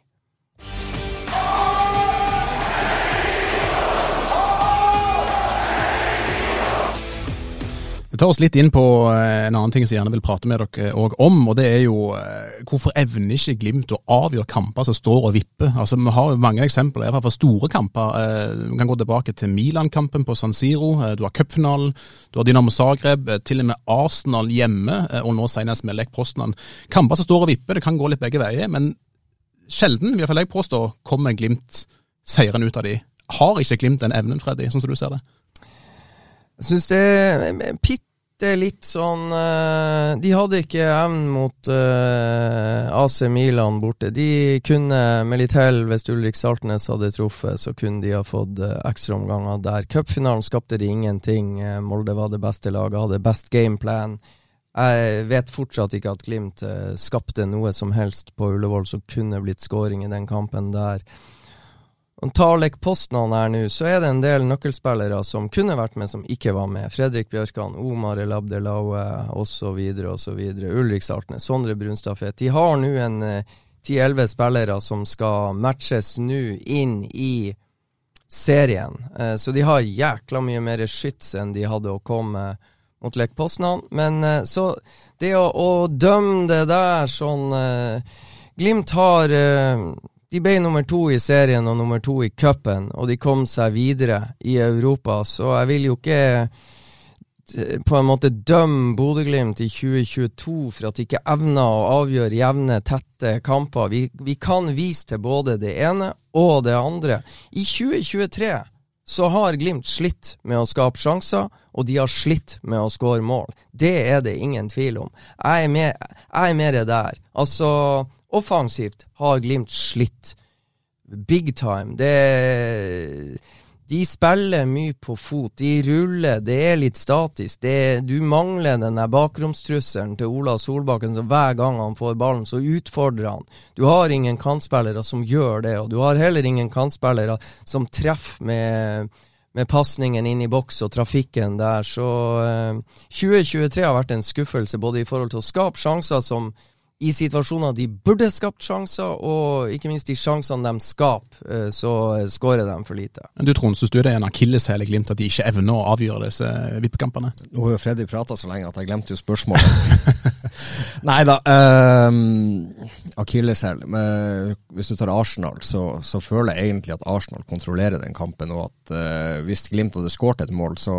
Vi tar oss litt inn på eh, en annen ting som jeg gjerne vil prate med dere òg om. og Det er jo eh, hvorfor evner ikke Glimt å avgjøre kamper som står og vipper? Altså, Vi har jo mange eksempler, i hvert fall store kamper. Eh, vi kan gå tilbake til Milan-kampen på San Siro. Du har cupfinalen, du har Dynamo Zagreb, til og med Arsenal hjemme, og nå senest med Lech Poznan. Kamper som står og vipper, det kan gå litt begge veier, men sjelden, i hvert fall jeg påstår, kommer Glimt seieren ut av de. Har ikke Glimt den evnen, Freddy, sånn som du ser det? Jeg syns det er bitte litt sånn uh, De hadde ikke evnen mot eh, AC Milan borte. De kunne, med litt hell, hvis Ulrik Saltnes hadde truffet, så kunne de ha fått uh, ekstraomganger der. Cupfinalen skapte de ingenting. Molde var det beste laget, hadde best gameplan. Jeg vet fortsatt ikke at Glimt skapte noe som helst på Ullevål som kunne blitt scoring i den kampen der. Om Tarlek Postnan her nå, så er det en del nøkkelspillere som kunne vært med, som ikke var med. Fredrik Bjørkan, Omar El Abdelaue osv. osv. Ulrik Saltnes, Sondre Brunstadfet. De har nå en eh, ti-elleve spillere som skal matches nå inn i serien. Eh, så de har jækla mye mer skyts enn de hadde å komme mot Lek Postnan. Men eh, så det å, å, dømme det der sånn Glimt har de ble nummer to i serien og nummer to i cupen, og de kom seg videre i Europa, så jeg vil jo ikke eh, på en måte dømme Bodø-Glimt i 2022 for at de ikke evner å avgjøre jevne, tette kamper. Vi, vi, kan vise til både det ene og det andre. I 2023 så har Glimt slitt med å skape sjanser, og de har slitt med å skåre mål. Det er det ingen tvil om. Jeg er, mer, er der. Altså, Offensivt har Glimt slitt. Big time. Det de spiller mye på fot. De ruller. Det er litt statisk. Det, du mangler den der bakromstrusselen til Ola Solbakken, så hver gang han får ballen, så utfordrer han. Du har ingen kantspillere som gjør det, og du har heller ingen kantspillere som treffer med, med pasningen inn i boks og trafikken der. Så eh, 2023 har vært en skuffelse, både i forhold til å skape sjanser som i situasjoner de burde skapt sjanser, og ikke minst de sjansene de skaper, eh, så skårer de for lite. Du Trond, syns du det er en akilleshæl i Glimt at de ikke evner å avgjøre disse vippekampene? Nå har jo Freddy prata så lenge at jeg glemte jo spørsmålet. Nei da. Um, akilleshæl. Hvis du tar Arsenal, så, så, føler jeg egentlig at Arsenal kontrollerer den kampen, og at uh, hvis Glimt hadde skåret et mål, så,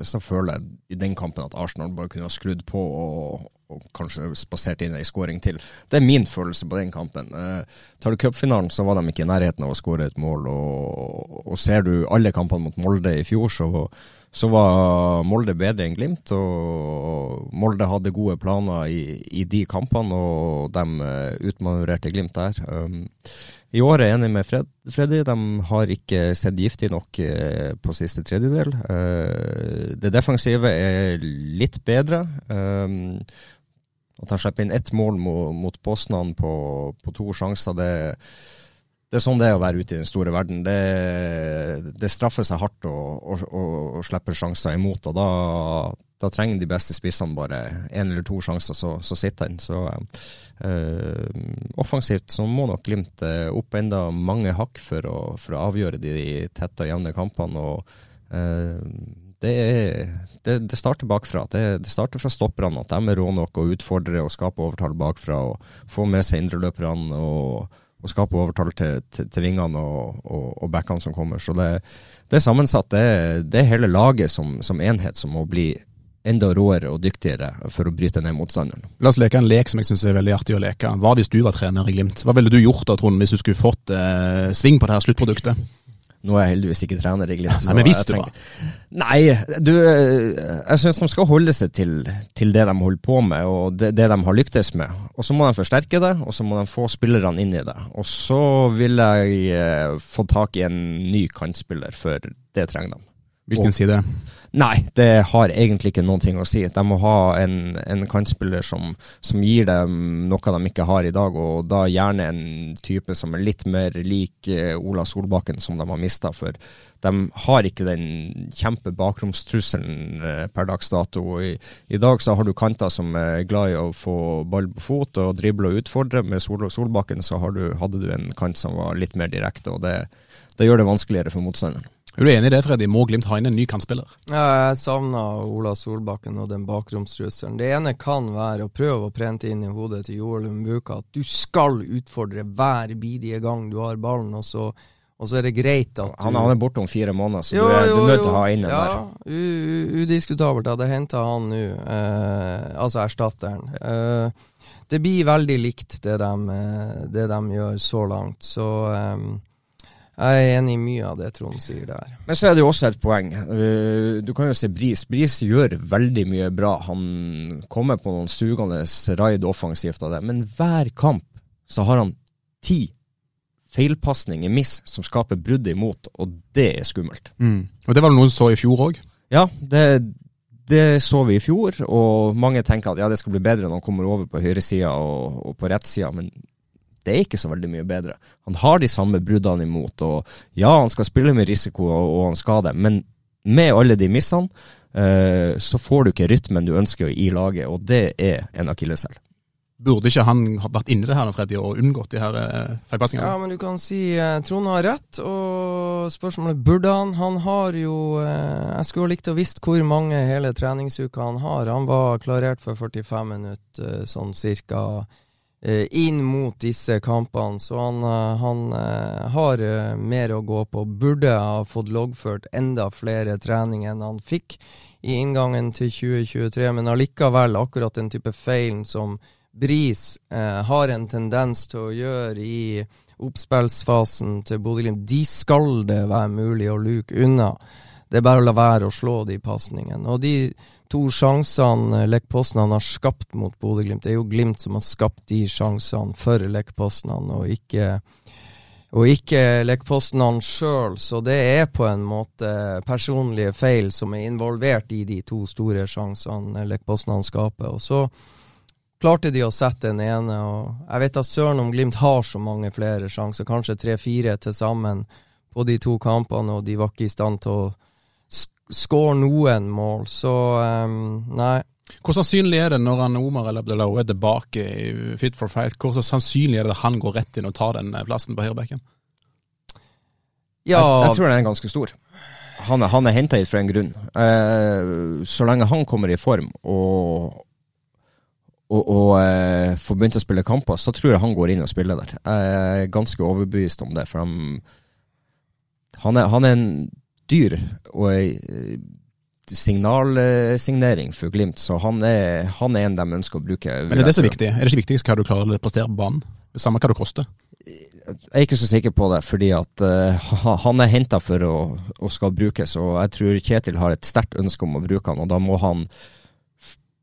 så, føler jeg i den kampen at Arsenal bare kunne ha skrudd på og, og kanskje spasert inn ei skåring til. Det er min følelse på den kampen. Eh, tar du cupfinalen, så var de ikke i nærheten av å skåre et mål. Og, og, ser du alle kampene mot Molde i fjor, så, så var Molde bedre enn Glimt. Og Molde hadde gode planer i, i de kampene, og de uh, utmanøvrerte Glimt der. Um, i år er jeg enig med Fred, Freddy. De har ikke sett giftig nok eh, på siste tredjedel. Eh, det defensive er litt bedre. At han slipper inn ett mål mot, mot Poznan på, på, to sjanser, det, det, er sånn det er å være ute i den store verden. Det, det straffer seg hardt å, å, å, å slippe sjanser imot, og da, da, trenger de beste spissene bare én eller to sjanser, så, så sitter han. Så øh, offensivt så må nok Glimt eh, opp enda mange hakk for å, for å avgjøre de tette og jevne kampene. og øh, det, det, det, starter bakfra. Det, det, starter fra stopperne. At de er rå nok å utfordre og skape overtall bakfra. og Få med seg indreløperne og, og skape overtall til, til, til vingene og, og, og backene som kommer. Så det, er sammensatt. Det, er hele laget som, som enhet som må bli enda råere og dyktigere for å bryte ned motstanderen. La oss leke en lek som jeg syns er veldig artig å leke. Hva hvis du var trener i Glimt? Hva ville du gjort da, Trond, hvis du skulle fått eh, sving på det her sluttproduktet? Nå er jeg heldigvis ikke trener i Glimt. Nei, men visste du hva? Nei, du, jeg syns de skal holde seg til, til, det de holder på med, og det, det, de har lyktes med. Og så må de forsterke det, og så må de få spillerne inn i det. Og så vil jeg eh, få tak i en ny kantspiller, for det trenger de. Hvilken side? Nei, det har egentlig ikke noen ting å si. De må ha en, en kantspiller som, som, gir dem noe de ikke har i dag, og da gjerne en type som er litt mer lik eh, Ola Solbakken, som de har mista. For de har ikke den kjempe bakromstrusselen eh, per dags dato. I, I, dag så har du kanter som er glad i å få ball på fot og drible og utfordre. Med Sol Solbakken så du, hadde du en kant som var litt mer direkte, og det, det gjør det vanskeligere for motstanderen. Er du enig i det, Freddy? Må Glimt ha inn en ny kantspiller? Ja, jeg savner Ola Solbakken og den bakromstrusselen. Det ene kan være å prøve å prente inn i hodet til Joel Umbuka at du skal utfordre hver bidige gang du har ballen, og så, og så er det greit at du Han, han er borte om fire måneder, så jo, du er, du er nødt til å ha inn den ja, der. Ja, udiskutabelt. Jeg hadde henta han nå, eh, altså erstatteren. Eh, det blir veldig likt det de, eh, det de gjør så langt, så eh, jeg er enig i mye av det Trond sier der. Men så er det jo også et poeng. Eh, du kan jo se Bris. Bris gjør veldig mye bra. Han kommer på noen sugende raid offensivt av det. Men hver kamp så har han ti feilpasninger, miss, som skaper brudd imot, og det er skummelt. Mm. Og det var det noen som så i fjor òg? Ja, det, det, så vi i fjor, og mange tenker at ja, det skal bli bedre når han kommer over på høyresida og, og på rettsida, men det er ikke så veldig mye bedre. Han har de samme bruddene imot, og ja, han skal spille med risiko, og, og han skal det, men med alle de missene, eh, så får du ikke rytmen du ønsker i laget, og det er en akilleshæl. Burde ikke han ha vært inni det her Freddy, og unngått de her eh, feilpassingene? Ja, men du kan si eh, Trond har rett, og spørsmålet burde han? Han har jo eh, Jeg skulle likt å visst hvor mange hele treningsuka han har. Han var klarert for 45 minutter, eh, sånn cirka inn mot disse kampene. Så han, eh, han uh, har mer å gå på. Burde ha fått loggført enda flere treninger enn han fikk i inngangen til 2023, men allikevel akkurat den type feilen som Bris eh, har en tendens til å gjøre i oppspillsfasen til Bodø-Glimt, de skal det være mulig å luke unna. Det er bare å la være å slå de pasningene. Og de to sjansene Lech Poznan har skapt mot Bodø-Glimt. Det er jo Glimt som har skapt de sjansene for Lech Poznan, og ikke, og ikke Poznan sjøl. Så det er på en måte personlige feil som er involvert i de to store sjansene Poznan skaper. Og så klarte de å sette den ene, og jeg vet at søren om Glimt har så mange flere sjanser, kanskje tre-fire til sammen på de to kampene, og de var ikke i stand til å skåre noen mål, så um, nei. Hvor sannsynlig er det når han Omar eller Abdelau er tilbake i Fit for fight, hvor sannsynlig er det at han går rett inn og tar den eh, plassen på høyrebekken? Ja. Jeg, jeg, tror den er ganske stor. Han er, han er henta hit for en grunn. Eh, så lenge han kommer i form og, og, og eh, får begynt å spille kamper, så tror jeg han går inn og spiller der. Jeg er ganske overbevist om det. For han, han, er, han er en dyr og ei eh, signalsignering for Glimt, så han er, han er en de ønsker å bruke. Men er det så viktig? Er det ikke viktigst hva du klarer å prestere på banen? Samme hva det koster? Jeg er ikke så sikker på det, fordi at uh, han er henta for å, å, skal brukes. Og jeg tror Kjetil har et sterkt ønske om å bruke han, og da må han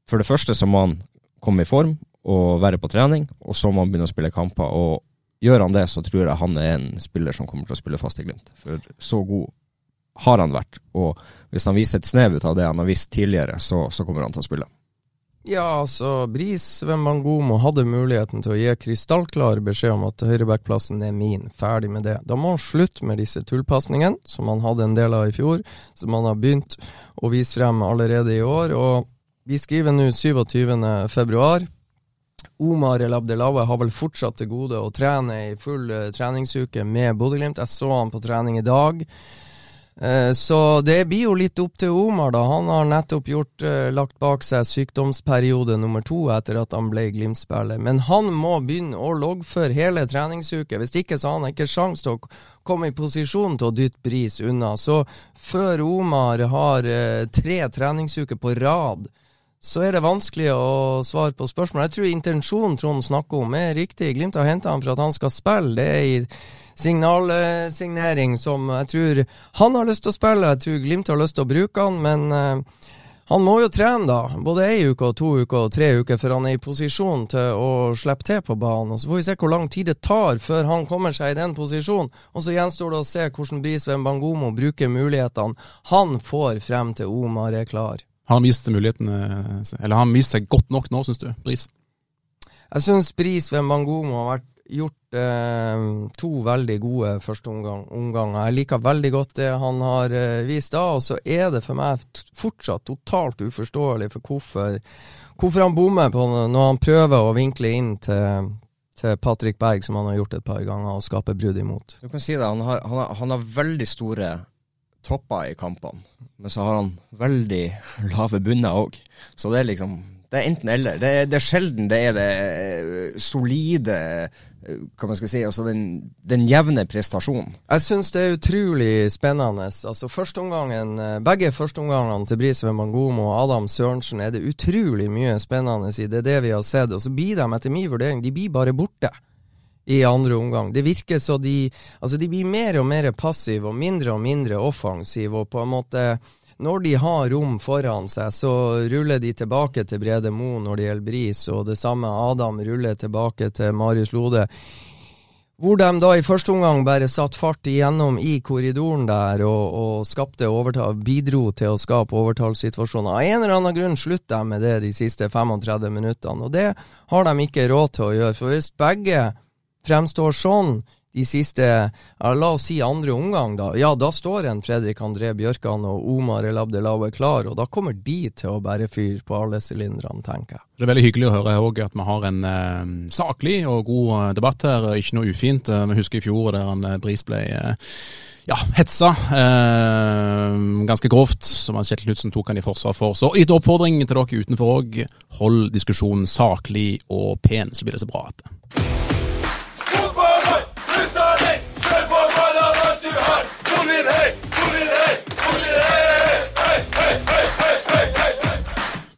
For det første så må han komme i form og være på trening, og så må han begynne å spille kamper. og Gjør han det, så tror jeg han er en spiller som kommer til å spille fast i Glimt. For så god har han vært. Og hvis han viser et snev ut av det han har vist tidligere, så, så kommer han til å spille. Ja, altså, Bris Wembangomo hadde muligheten til å gi krystallklar beskjed om at høyrebackplassen er min, ferdig med det. Da må han slutte med disse tullpasningene, som han hadde en del av i fjor, som han har begynt å vise frem allerede i år. Og vi skriver nå 27. februar. Omar El Abdelawe har vel fortsatt til gode å trene i full uh, treningsuke med Bodø-Glimt. Jeg så han på trening i dag. Eh, Så det blir jo litt opp til Omar, da. Han har nettopp gjort, eh, lagt bak seg sykdomsperiode nummer to etter at han ble Glimt-spiller. Men han må begynne å loggføre hele treningsuke. Hvis ikke så har han ikke sjanse til å komme i posisjon til å dytte Bris unna. Så før Omar har eh, tre treningsuker på rad, så er det vanskelig å svare på spørsmål. Jeg tror intensjonen Trond snakker om er riktig. Glimt har henta ham for at han skal spille. Det er i signalsignering som jeg tror han har lyst til å spille. Jeg tror Glimt har lyst til å bruke han, men eh, han må jo trene, da. Både ei uke og to uker og tre uker før han er i posisjon til å slippe til på banen. Og Så får vi se hvor lang tid det tar før han kommer seg i den posisjonen. Og så gjenstår det å se hvordan Brisveen Bangomo bruker mulighetene han får frem til Omar er klar. Har han vist mulighetene Eller har han vist seg godt nok nå, syns du, Bris? Jeg syns Brisveen Bangomo har vært gjort eh, to veldig gode førsteomganger. Omgang. Jeg liker veldig godt det han har eh, vist da, og så er det for meg fortsatt totalt uforståelig for hvorfor, hvorfor han bommer på når han prøver å vinkle inn til, til Patrick Berg, som han har gjort et par ganger, og skape brudd imot. Du kan si det, han har, han har, han har veldig store topper i kampene, men så har han veldig lave bunner òg. Så det er liksom Det er enten eller. Det det er sjelden det er det eh, solide Hva man skal si, altså den, den jevne prestasjonen. Jeg syns det er utrolig spennende. Altså førsteomgangen, eh, Begge førsteomgangene til Brisveen Mangomo og Adam Sørensen er det utrolig mye spennende i. Det er det vi har sett. Og så blir de, etter min vurdering, de blir bare borte i andre omgang. Det virker så de Altså, de blir mer og mer passive og mindre og mindre offensive, og på en måte når de har rom foran seg, så ruller de tilbake til Brede Moe når det gjelder Bris, og det samme Adam ruller tilbake til Marius Lode. Hvor de da i første omgang bare satt fart igjennom i korridoren der og, og skapte overtall, bidro til å skape overtallssituasjoner. Av en eller annen grunn slutter de med det de siste 35 minuttene, og det har de ikke råd til å gjøre. For hvis begge fremstår sånn de siste, ja, la oss si andre omgang, da, ja, da står en Fredrik André Bjørkan og Omar El Abdelawe klar, og da kommer de til å bære fyr på alle sylinderne, tenker jeg. Det er veldig hyggelig å høre òg at vi har en eh, saklig og god eh, debatt her, ikke noe ufint. Eh, Vi husker i fjor der han eh, Bris ble eh, ja, hetsa eh, ganske grovt, som Kjetil Knutsen tok han i forsvar for. Så gitt oppfordring til dere utenfor òg. Hold diskusjonen saklig og pen, så blir det så bra at det.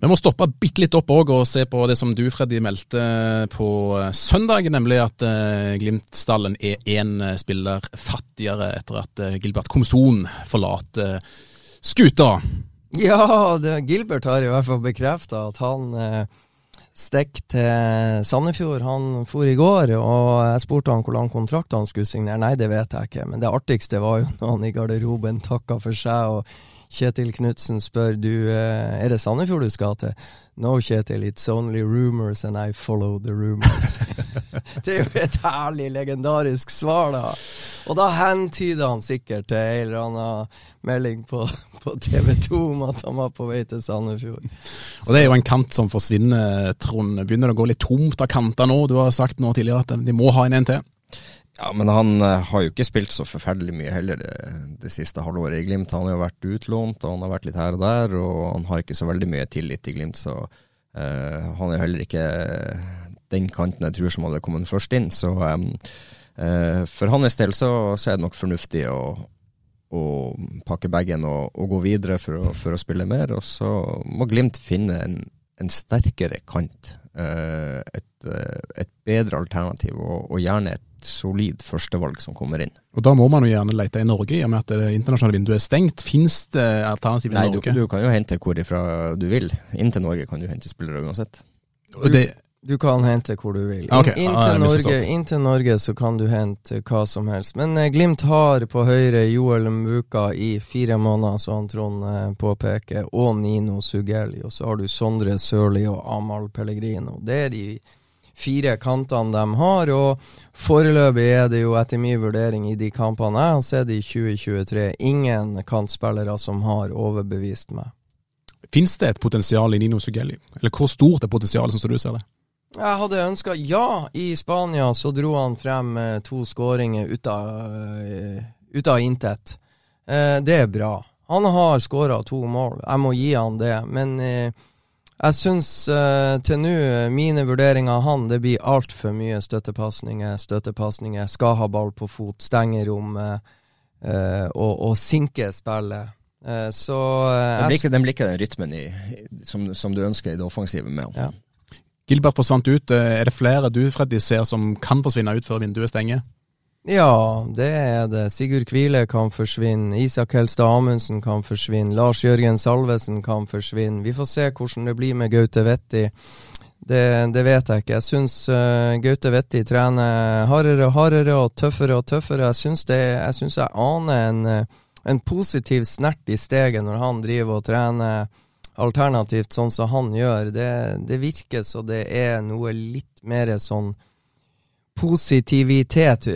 Vi må stoppe bitte litt opp òg og se på det som du, Freddy, meldte på søndag, nemlig at eh, Glimt-stallen er én spiller fattigere etter at eh, Gilbert Komson forlater skuta. Ja, det, Gilbert har i hvert fall bekrefta at han eh, stikk til Sandefjord. Han for i går, og jeg spurte han hvor lang kontrakt han skulle signere. Nei, det vet jeg ikke, men det artigste var jo når han i garderoben takka for seg. og Kjetil Knutsen spør du, eh, er det Sandefjord du skal til. No, Kjetil, it's only rumors and I follow the rumors. det er jo et herlig, legendarisk svar, da. Og da hentyder han sikkert til en eller annen melding på, på TV 2 om at han var på vei til Sandefjord. Og Det er jo en kant som forsvinner, Trond. Begynner det å gå litt tomt av kanter nå? Du har sagt nå tidligere at de må ha en til. Ja, men han eh, har jo ikke spilt så forferdelig mye heller det, det siste halvåret i Glimt. Han har jo vært utlånt, og han har vært litt her og der, og han har ikke så veldig mye tillit i Glimt, så Uh, han er jo heller ikke den kanten jeg tror som hadde kommet først inn. Så um, uh, for hans del så, så er det nok fornuftig å, å pakke bagen og, og gå videre for å, for å spille mer, og så må Glimt finne en, en sterkere kant. Et, et bedre alternativ, og, og gjerne et solid førstevalg som kommer inn. Og Da må man jo gjerne lete i Norge, i og med at det internasjonale vinduet er stengt. Fins det alternativ i Nei, du, Norge? du kan jo hente hvorifra du vil. Inn til Norge kan du hente spillere uansett. Og det, Du kan hente hvor du vil. Okay. Inn, til Ah, til misforstått. Norge, inn til Norge så kan du hente hva som helst. Men eh, Glimt har på høyre Joel Muka i fire måneder, som han Trond eh, påpeker, og Nino Sugeli. Og så har du Sondre Sørli og Amahl Pellegrino. Det er de fire kantene de har, og foreløpig er det jo etter min vurdering i de kampene jeg har sett i 2023, ingen kantspillere som har overbevist meg. Fins det et potensial i Nino Sugelli? Eller hvor stort er potensialet, sånn som du ser det? Jeg hadde ønska Ja, i Spania så dro han frem eh, to skåringer ut av, eh, intet. Eh, det er bra. Han har skåra to mål, jeg må gi han det. Men eh, jeg syns uh, til nå, mine vurderinger av han, det blir altfor mye støttepasninger, støttepasninger, skal ha ball på fot, stenge rommet uh, og, og sinke spillet. Uh, så Den blir, ikke, den blir ikke den rytmen i, som, som, du ønsker i det offensive med han. Ja. Gilbert forsvant ut. Er det flere du Freddy, ser som kan forsvinne ut før vinduet stenger? Ja, det er det. Sigurd Kvile kan forsvinne. Isak Helstad Amundsen kan forsvinne. Lars Jørgen Salvesen kan forsvinne. Vi får se hvordan det blir med Gaute Vetti. Det, det vet jeg ikke. Jeg syns uh, Gaute Vetti trener hardere og hardere og tøffere og tøffere. Jeg syns, jeg, jeg aner en, uh, en positiv snert i steget når han driver og trener alternativt sånn som han gjør. Det, det virker så det er noe litt mer sånn positivitet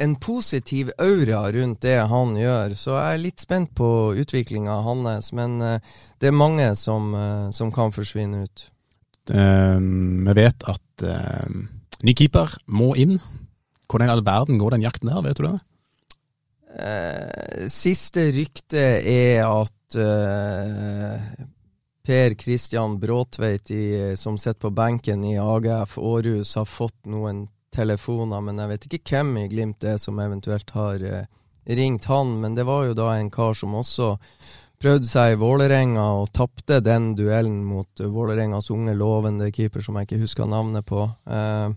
En positiv aura rundt det han gjør. Så jeg er litt spent på utviklinga hans, men det er mange som, som kan forsvinne ut. Um, vi vet at um, ny keeper må inn. Hvordan i all verden går den jakten der, vet du det? Uh, siste rykte er at uh, Per Kristian Bråtveit, i, som sitter på benken i AGF Århus, har fått noen telefoner, men jeg vet ikke hvem i Glimt det er som eventuelt har eh, ringt han. Men det var jo da en kar som også prøvde seg i Vålerenga og tapte den duellen mot Vålerengas unge lovende keeper som jeg ikke husker navnet på. Eh,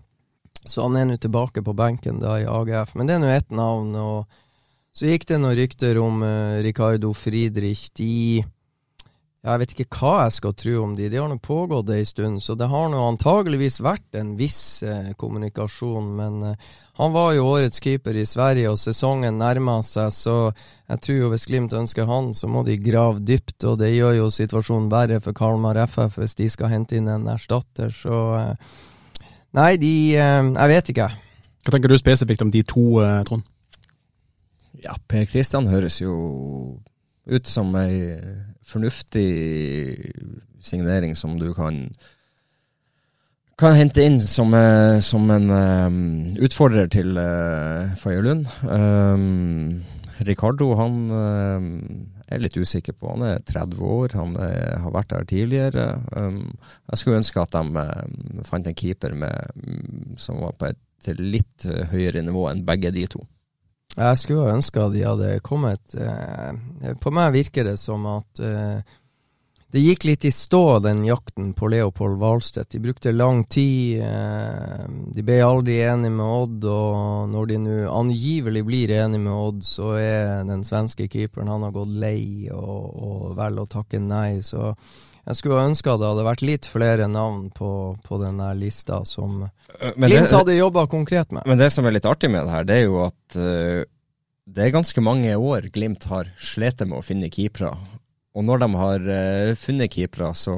så han er nå tilbake på benken da i AGF. Men det er nå ett navn. og så gikk det noen rykter om eh, Ricardo Friedrich. De jeg vet ikke hva jeg skal tro om de. De har nå pågått ei stund, så det har nå antageligvis vært en viss eh, kommunikasjon. Men eh, han var jo årets keeper i Sverige, og sesongen nærmer seg, så jeg tror jo hvis Glimt ønsker han, så må de grave dypt, og det gjør jo situasjonen verre for Kalmar FF hvis de skal hente inn en erstatter, så eh, Nei, de eh, Jeg vet ikke. Hva tenker du spesifikt om de to, eh, Trond? Ja, Per Kristian høres jo ut som ei fornuftig signering som du kan kan hente inn som, eh, som en um, utfordrer til uh, Faye. Um, Ricardo han um, er litt usikker på. Han er 30 år, han er, har vært der tidligere. Um, jeg skulle ønske at de um, fant en keeper med, um, som var på et litt høyere nivå enn begge de to. Jeg skulle ønske de hadde kommet eh, På meg virker det som at eh, det gikk litt i stå, den jakten på Leopold Wahlstedt. De brukte lang tid. Eh, de ble aldri enige med Odd, og når de nå angivelig blir enige med Odd, så er den svenske keeperen Han har gått lei og, og velger å takke nei. Så jeg skulle ønska det hadde vært litt flere navn på, på denne lista som Glimt hadde jobba konkret med. Men det som er litt artig med det her, det er jo at uh, det er ganske mange år Glimt har slitt med å finne keepere. Og når de har uh, funnet keepere, så,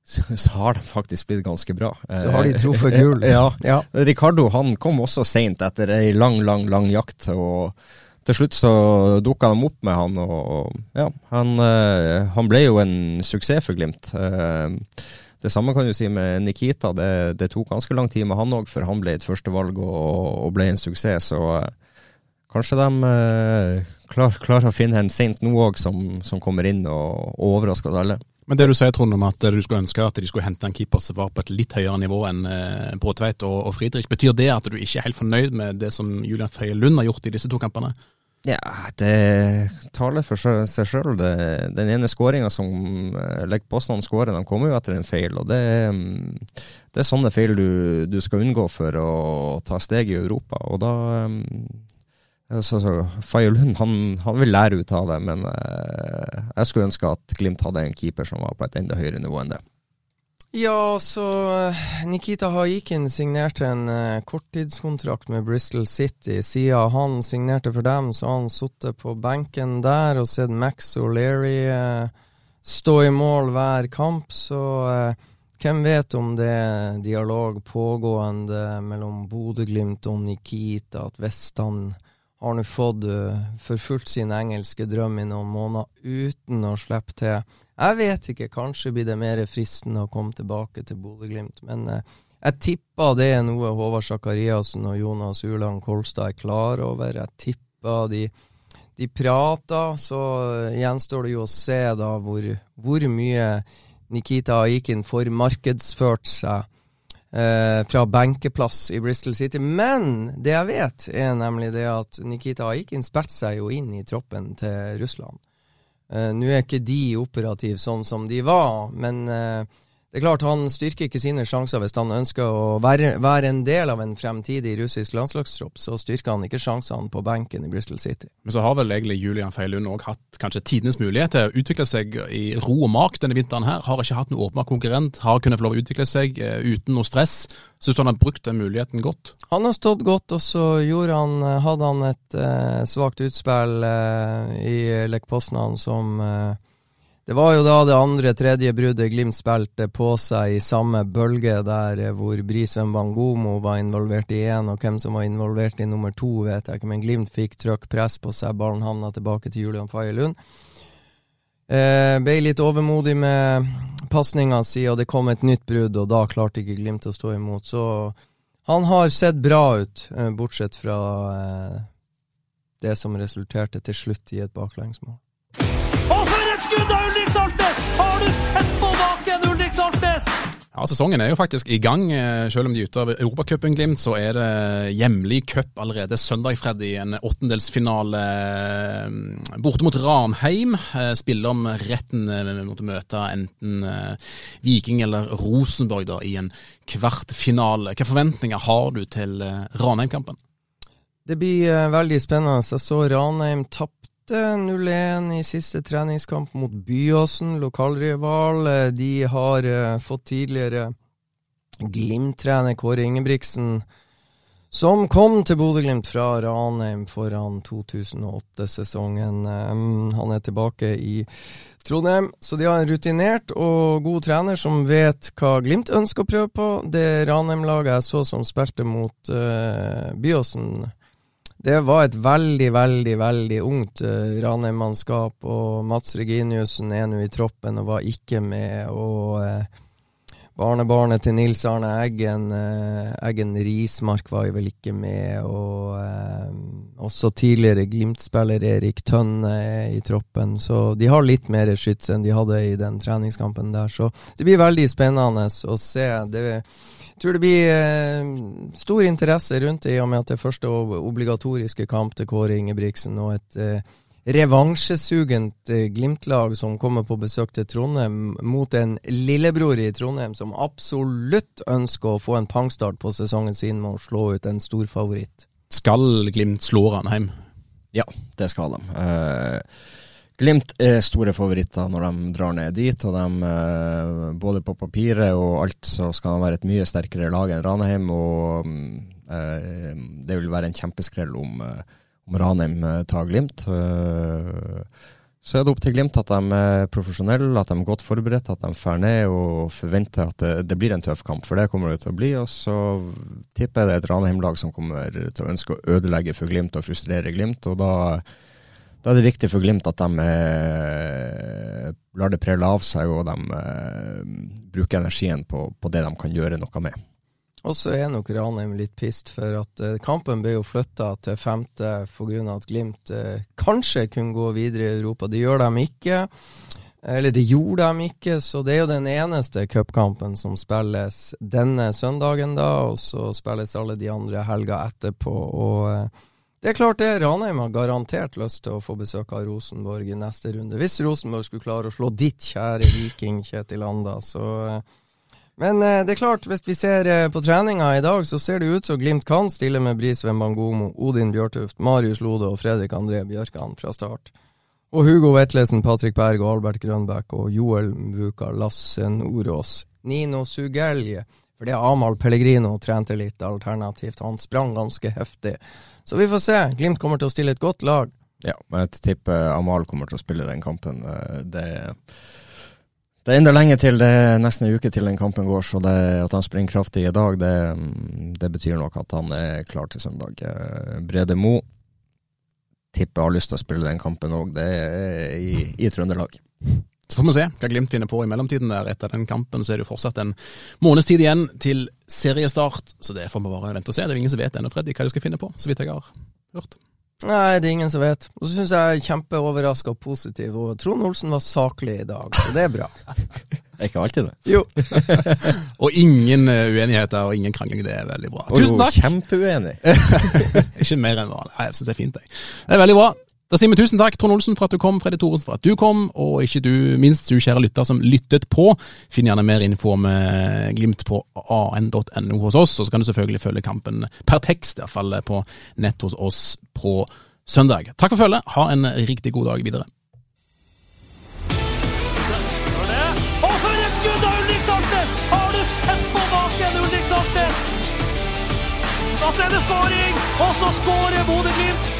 så, så, har de faktisk blitt ganske bra. Så har de truffet gull. ja. ja. Ricardo han kom også seint etter ei lang, lang, lang jakt. og til slutt så dukka de opp med han, og ja, han, uh, han ble jo en suksess for Glimt. Uh, det samme kan du si med Nikita. Det, det tok ganske lang tid med han òg før han ble et førstevalg og, og ble en suksess. Så uh, kanskje de klarer klar å finne en sent nå òg som, som, kommer inn og, og overrasker alle. Men det du sier, Trond, om at du skulle ønske at de skulle hente en keeper som var på et litt høyere nivå enn eh, Bråtveit og, og Friedrich, betyr det at du ikke er helt fornøyd med det som Julian Føye Lund har gjort i disse to kampene? Ja, det taler for seg sjøl. Den ene skåringa som eh, legger påstanden skårer, de kommer jo etter en feil. og Det, mm, det er sånne feil du, du, skal unngå for å ta steg i Europa. og da mm, så, så, Fayolund han, han, vil lære ut av det, men eh, jeg skulle ønske at Glimt hadde en keeper som var på et enda høyere nivå enn det. Ja, så eh, Nikita Haikin signerte en uh, korttidskontrakt med Bristol City. Siden han signerte for dem, så har han sittet på benken der og sett Max O'Leary uh, stå i mål hver kamp, så hvem vet om det er dialog pågående mellom Bodø-Glimt og Nikita, at hvis han har nå fått forfulgt sin engelske drøm i noen måneder uten å slippe til. Jeg vet ikke, kanskje blir det mer fristende å komme tilbake til Bodø-Glimt, men eh, jeg tipper det er noe Håvard Sakariassen og Jonas Uland Kolstad er klar over. Jeg tipper de de prater, så gjenstår det jo å se da hvor, hvor mye Nikita Aikin får markedsført seg eh, fra benkeplass i Bristol City. Men det jeg vet, er nemlig det at Nikita Aikin spilte seg jo inn i troppen til Russland. Eh, Nå er ikke de operative sånn som de var, men eh, det er klart Han styrker ikke sine sjanser hvis han ønsker å være, være en del av en fremtidig russisk landslagstropp. Så styrker han ikke sjansene på benken i Bristol City. Men så har vel egentlig Julian Feilund òg hatt kanskje tidenes mulighet til å utvikle seg i ro og mak denne vinteren her. Har ikke hatt noen åpenbar konkurrent, har kunnet få lov å utvikle seg uh, uten noe stress. Syns du han har brukt den muligheten godt? Han har stått godt, og så han, hadde han et uh, svakt utspill uh, i Lech Poznan som eh, det var jo da det andre, tredje bruddet Glimt spilte på seg i samme bølge, der eh, hvor Brisveen Bangomo var involvert i én, og hvem som var involvert i nummer to, vet jeg ikke, men Glimt fikk trøkk press på seg, ballen havna tilbake til Julian Faye Lund. Eh, ble litt overmodig med pasninga si, og det kom et nytt brudd, og da klarte ikke Glimt å stå imot. Så han har sett bra ut, eh, bortsett fra eh, det som resulterte til slutt i et baklengsmål. Ulrik Saltnes! Har du sett på baken, Ulrik Saltnes? Ja, Sesongen er jo faktisk i gang. Eh, selv om de er ute av Europacupen, Glimt, så er det hjemlig cup allerede søndag, Freddy. En åttendelsfinale eh, borte mot Ranheim. Eh, Spiller om retten mot å møte enten Viking eller Rosenborg da, i en kvartfinale. Hvilke forventninger har du til Ranheim-kampen? Det blir veldig spennende. Jeg så Ranheim tappe 0-1 i siste treningskamp mot Byåsen, lokalrival. De har uh, fått tidligere Glimt-trener Kåre Ingebrigtsen, som kom til Bodø-Glimt fra Ranheim foran 2008-sesongen. Um, han er tilbake i Trondheim, så de har en rutinert og god trener som vet hva Glimt ønsker å prøve på. Det Ranheim-laget jeg så som spilte mot uh, Byåsen det var et veldig, veldig veldig ungt uh, Ranheim-mannskap, og Mats Reginiussen er nå i troppen og var ikke med. Og uh, barnebarnet til Nils Arne Eggen, uh, Eggen Rismark, var jo vel ikke med. Og uh, også tidligere Glimt-spiller Erik Tønne er i troppen. Så de har litt mer skyts enn de hadde i den treningskampen der. Så det blir veldig spennende å se. det tror det blir eh, stor interesse rundt det, i og med at det er første obligatoriske kamp til Kåre Ingebrigtsen, og et eh, revansjesugent eh, Glimt-lag som kommer på besøk til Trondheim mot en lillebror i Trondheim som absolutt ønsker å få en pangstart på sesongen sin med å slå ut en stor favoritt. Skal Glimt slå Ranheim? Ja, det skal de. Uh, Glimt er store favoritter når de drar ned dit, og de, eh, både på papiret og alt så skal de være et mye sterkere lag enn Ranheim. og eh, Det vil være en kjempeskrell om, eh, om Ranheim tar Glimt. Så er det opp til Glimt at de er profesjonelle, at de er godt forberedt, at de drar ned og forventer at det, det, blir en tøff kamp, for det kommer det til å bli. Og så tipper jeg det er et Ranheim-lag som kommer til å ønske å ødelegge for Glimt og frustrere Glimt. og da da er det viktig for Glimt at de eh, lar det prelle av seg, og de eh, bruker energien på, på, det de kan gjøre noe med. Og så er nok Ranheim litt pissed, for at eh, kampen ble jo flytta til femte pga. at Glimt eh, kanskje kunne gå videre i Europa. Det gjør de ikke. Eller det gjorde de ikke, så det er jo den eneste cupkampen som spilles denne søndagen, da, og så spilles alle de andre helga etterpå. og eh, det er klart det. Ranheim har garantert lyst til å få besøk av Rosenborg i neste runde. Hvis Rosenborg skulle klare å slå ditt kjære Viking, Kjetil Anda, så eh, Men eh, det er klart, hvis vi ser eh, på treninga i dag, så ser det ut som Glimt kan stille med Brisveen Bangomo, Odin Bjørtuft, Marius Lode og Fredrik André Bjørkan fra start. Og Hugo Vetlesen, Patrick Berg og Albert Grønbæk og Joel Mvuka, Lasse Nordås, Nino Sugelje. For det Amahl Pellegrino trente litt alternativt, han sprang ganske heftig. Så vi får se. Glimt kommer til å stille et godt lag. Ja, men jeg tipper Amal kommer til å spille den kampen. Eh, det, det er enda lenge til, det er nesten en uke til den kampen går, så det, at han springer kraftig i dag, det, det, betyr nok at han er klar til søndag. Eh, Brede Mo tipper har lyst til å spille den kampen òg, det er i, i Trøndelag. Så får vi se hva Glimt finner på i mellomtiden. der. Etter den kampen så er det jo fortsatt en måneds tid igjen til seriestart, så det får vi bare vente og se. Det er ingen som vet ennå, Freddy, hva de skal finne på, så vidt jeg har hørt. Nei, det er ingen som vet. Og så syns jeg er kjempeoverraska og positiv, og Trond Olsen var saklig i dag, så det er bra. Det er ikke alltid det. Jo. Og ingen eh, uenigheter og ingen krangling. Det er veldig bra. Tusen takk. Kjempeuenig. Ikke mer enn vanlig. Jeg syns det er fint. Jeg. Det er veldig bra. Da sier vi tusen takk, Trond Olsen, for at du kom, Freddy Thoresen for at du kom, og ikke du minst, du kjære lytter som lyttet på. Finn gjerne mer info om eh, Glimt på an.no hos oss, og så kan du selvfølgelig følge kampen per tekst, iallfall på nett hos oss på søndag. Takk for følget, ha en riktig god dag videre. Og for et skudd av Ulrik! Har du sett på baken, Ulrik Saltnes? Så er det skåring, og så skårer Bodø-Glimt.